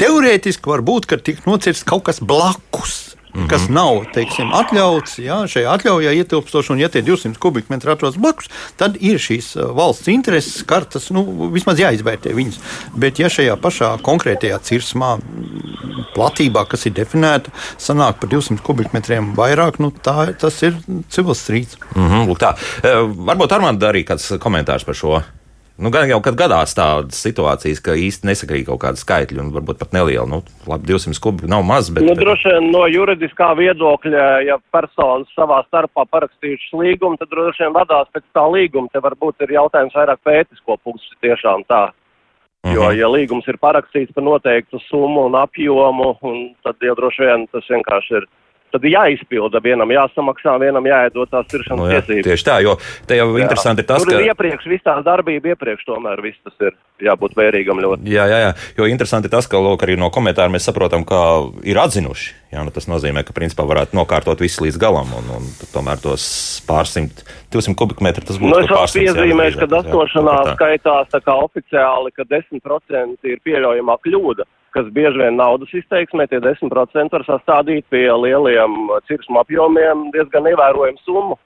Teorētiski var būt, ka tiek nocirsts kaut kas blakus mm -hmm. kas nav teiksim, atļauts. Jā, šajā atļaujā ietilpstoši, un ja tie 200 kubikmetri atrodas blakus, tad ir šīs valsts intereses kartas, nu, vismaz jāizvērtē viņas. Bet, ja šajā pašā konkrētajā cirsmā platībā, kas ir definēta, sanāk par 200 kubikmetriem vairāk, nu, tā, tas ir civils strīds. Mm -hmm, tā. Varbūt Armāns arī kāds komentārs par šo. Nu, gan jau kad gadās tādas situācijas, ka īsti nesakrīt kaut kāda skaitļa, un varbūt pat neliela. Nu, labi, 200 kubi nav maz. Bet, nu, droši vien no juridiskā viedokļa, ja personas savā starpā parakstījušas līgumu, tad droši vien vadās pēc tā līguma. Te varbūt ir jautājums vairāk pētisko pusi tiešām tā. Jo, mhm. -huh. ja līgums ir parakstīts par noteiktu summu un apjomu, un tad jau droši vien tas vienkārši ir tad jāizpilda. Vienam jāsamaksā, vienam jāiedod tās pirkšanas nu, jā, tiesības. Tieši tā, jo te jau jā. interesanti ir tas, Tur ka. Ir iepriekš viss tā darbība, iepriekš tomēr viss tas ir jābūt vērīgam ļoti. Jā, jā, jā. Jo interesanti tas, ka lūk, arī no komentāriem mēs saprotam, ka ir atzinuši. Jā, nu tas nozīmē, ka principā varētu nokārtot visu līdz galam, un, un tomēr tos pārsimt, 200 kubikmetri tas būtu. Nu, es vēl piezīmēšu, ka dastošanā skaitās tā kā oficiāli, ka 10% ir pieļaujamā kļūda kas bieži vien naudas izteiksmē, tie 10% var sastādīt pie lieliem cirsmu apjomiem diezgan ievērojumu summu.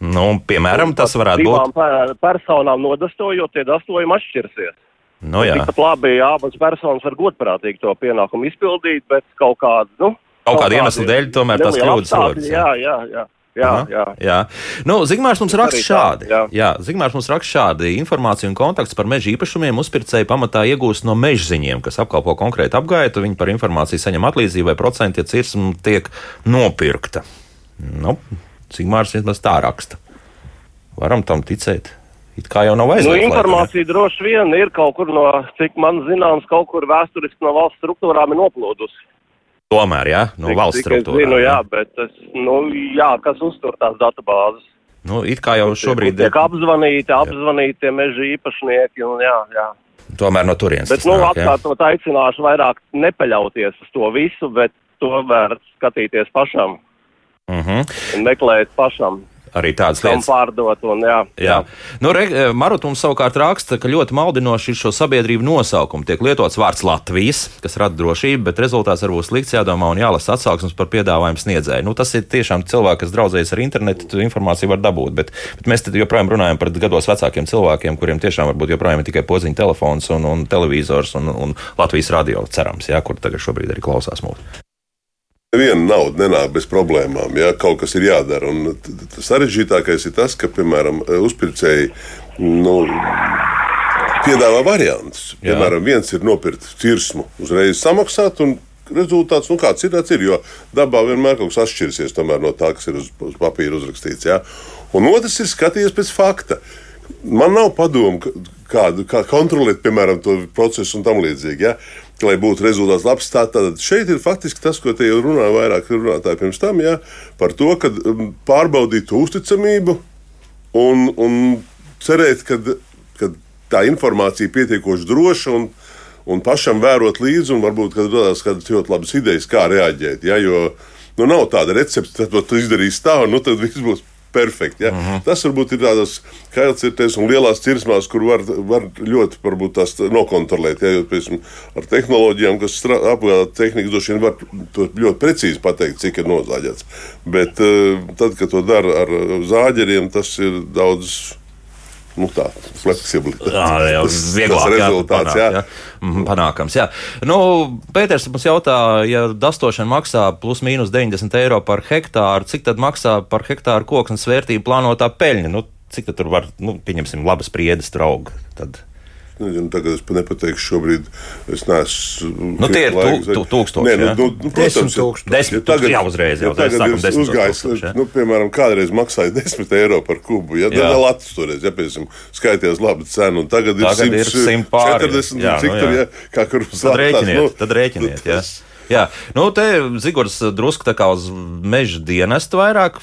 Nu, piemēram, tas varētu būt. Divām personām nodastojot, tie dastojumi atšķirsies. Nu, jā. Tikpat labi, abas personas var godprātīgi to pienākumu izpildīt, bet kaut kādu, nu, kaut kādu iemeslu dēļ tomēr tas kļūdas rodas. Jā, jā, jā. Jā, Aha, jā. jā. Nu, Zigmārs mums raksta šādi. Jā. Jā, Zigmārs mums raksta šādi. Informāciju un kontakts par meža īpašumiem uzpircēji pamatā iegūst no mežziņiem, kas apkalpo konkrētu apgaitu. Viņi par informāciju saņem atlīdzību vai procentu, ja cirsma tiek nopirkta. Nu, Zigmārs vismaz tā raksta. Varam tam ticēt. It kā jau nav aizliegts. Nu, informācija droši vien ir kaut kur no, cik man zināms, kaut kur vēsturiski no valsts struktūrām ir noplūdusi. Tomēr, jā, no cik, valsts struktūrām. Zinu, jā, bet tas, nu, jā, kas uztur tās datubāzes. Nu, it kā jau šobrīd ir. Tiek apzvanīti, apzvanīti meža īpašnieki, un jā, jā. Tomēr no turienes. Bet, nu, atkārtot aicināšu vairāk nepaļauties uz to visu, bet to vērts skatīties pašam. Mm -hmm. Un meklēt pašam arī tādas lietas. Pārdot, un, jā, jā. jā. Nu, re, eh, Marut mums savukārt raksta, ka ļoti maldinoši ir šo sabiedrību nosaukumu. Tiek lietots vārds Latvijas, kas rada drošību, bet rezultāts var būt slikts, jādomā un jālasa atsauksmes par piedāvājumu sniedzēju. Nu, tas ir tiešām cilvēki, kas draudzējas ar internetu, informāciju var dabūt, bet, bet mēs joprojām runājam par gados vecākiem cilvēkiem, kuriem tiešām varbūt joprojām ir tikai podziņa telefons un, un televizors un, un Latvijas radio cerams, jā, kur tagad šobrīd arī klausās mūsu. Neviena nauda nenāk bez problēmām, ja kaut kas ir jādara. Un sarežģītākais ir tas, ka, piemēram, uzpircēji nu, piedāvā variantus. Piemēram, viens ir nopirkt cirsmu, uzreiz samaksāt, un rezultāts, nu, kāds ir, ir. Jo dabā vienmēr kaut kas atšķirsies no tā, kas ir uz, uz papīra uzrakstīts. Ja? Un otrs ir skatījies pēc fakta. Man nav padomu, kādu kā kontrolēt, piemēram, to procesu un tam līdzīgi. Ja? Lai būtu rezultāts labs. Tātad šeit ir faktiski tas, ko te jau runāja vairāk runātāji pirms tam, ja, par to, ka um, pārbaudīt uzticamību un, un cerēt, ka, tā informācija ir pietiekoši droša un, un pašam vērot līdzi, un varbūt radās kādas ļoti labas idejas, kā reaģēt. Ja, jo nu, nav tāda recepte, tad tu izdarīsi tā, un nu, tad viss būs perfekti. Ja? Uh -huh. Tas varbūt ir tādas kailcirtēs un lielās cirsmās, kur var, var ļoti varbūt, tās nokontrolēt. Ja? Jo, piemēram, ar tehnoloģijām, kas apgādā tehniku, droši vien var ļoti precīzi pateikt, cik ir nozāģēts. Bet uh, tad, kad to dara ar zāģeriem, tas ir daudz nu, tā fleksibilitāte. Jā, jau vieglāk tas rezultāts. Jā, jā. Mm, panākams. Jā. Nu, Pēters mums jautā, ja dastošana maksā plus mīnus 90 eiro par hektāru, cik tad maksā par hektāru koksnes vērtību plānotā peļņa? Nu, cik tur var, nu, pieņemsim, labas priedes draugi? Tad Nezinu, tagad es nepateikšu, šobrīd es neesmu. Nu, tie ir tu, tūkstoši. Nē, nu, nu, nu, protams, tūkstoši. Desmit, ja tagad, jau uzreiz, jau tagad ir uzgājis. Nu, piemēram, kādreiz maksāja 10 eiro par kubu. Ja, tad vēl acis toreiz, ja, piemēram, skaitījās labi cenu, un tagad, tagad ir 140, jā, cik nu, tur, ja, kā kur uz Tad rēķiniet, nu, tad rēķiniet, jā. Jā, nu te Zigors drusku tā kā uz meža dienestu vairāk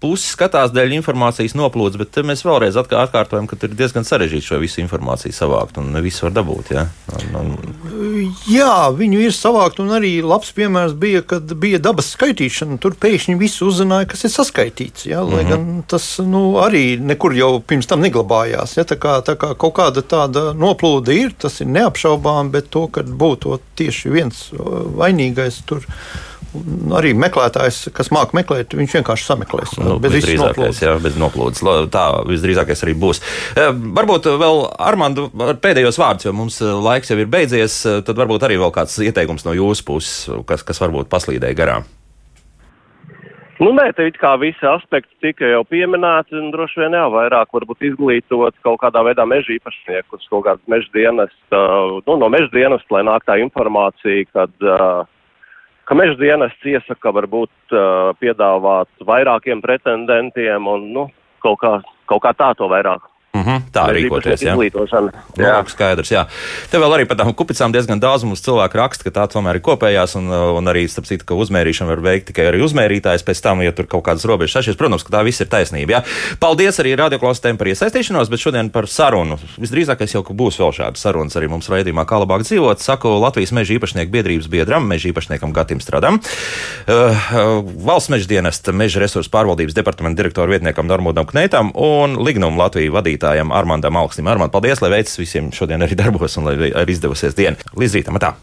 pusi skatās dēļ informācijas noplūdes, bet mēs vēlreiz atkārtojam, ka ir diezgan sarežģīti šo visu informāciju savākt un ne visu var dabūt. Ja? Un, un... Jā, viņu ir savākt, un arī labs piemērs bija, kad bija dabas skaitīšana. Tur pēkšņi viss uzzināja, kas ir saskaitīts. Ja? Lai mm -hmm. gan tas nu, arī nekur jau pirms tam neglabājās. Ja? Tā, kā, tā kā kaut kāda tāda noplūde ir, tas ir neapšaubām, bet to, ka būtu tieši viens vainīgais tur arī meklētājs, kas māca meklēt, viņš vienkārši sameklēs. Nu, bez visdrīzākais, jā, bez noplūdes. Tā visdrīzākais arī būs. E, varbūt vēl Armando pēdējos vārdus, jo mums e, laiks jau ir beidzies, e, tad varbūt arī vēl kāds ieteikums no jūsu puses, kas, kas varbūt paslīdēja garām. Nu, nē, te it kā visi aspekti tika jau pieminēti, un droši vien jau vairāk varbūt izglītot kaut kādā veidā meža īpašniekus, kaut kādas meža dienas, uh, nu, no meža dienas, lai nāk tā informācija, kad uh, ka meža dienests iesaka varbūt uh, piedāvāt vairākiem pretendentiem un nu, kaut, kā, kaut kā tā to vairāk. Mm -hmm, tā rīkoties. Jā, jā. Nu, skaidrs. Jā. Te vēl arī par tām kupicām diezgan daudz mums cilvēku raksta, ka tā tomēr ir kopējās, un, un arī, starp citu, ka uzmērīšanu var veikt tikai arī uzmērītājs pēc tam, ja tur kaut kādas robežas sašies. Protams, ka tā viss ir taisnība. Jā. Paldies arī radioklausītājiem par iesaistīšanos, bet šodien par sarunu. Visdrīzākais jau, būs vēl šādas sarunas arī mums raidījumā, kā labāk dzīvot. Saku Latvijas meža īpašnieku biedrības biedram, meža īpašniekam Gatim Stradam, uh, uh, valsts meža dienesta meža resursu pārvaldības departamenta direktoru vietniekam Normūdam Kneitam un Lignum Latviju vadītājam vadītājam Armandam Alksnim. Armand, paldies, lai veicas visiem šodien arī darbos un lai arī izdevusies diena. Līdz rītam! Tā.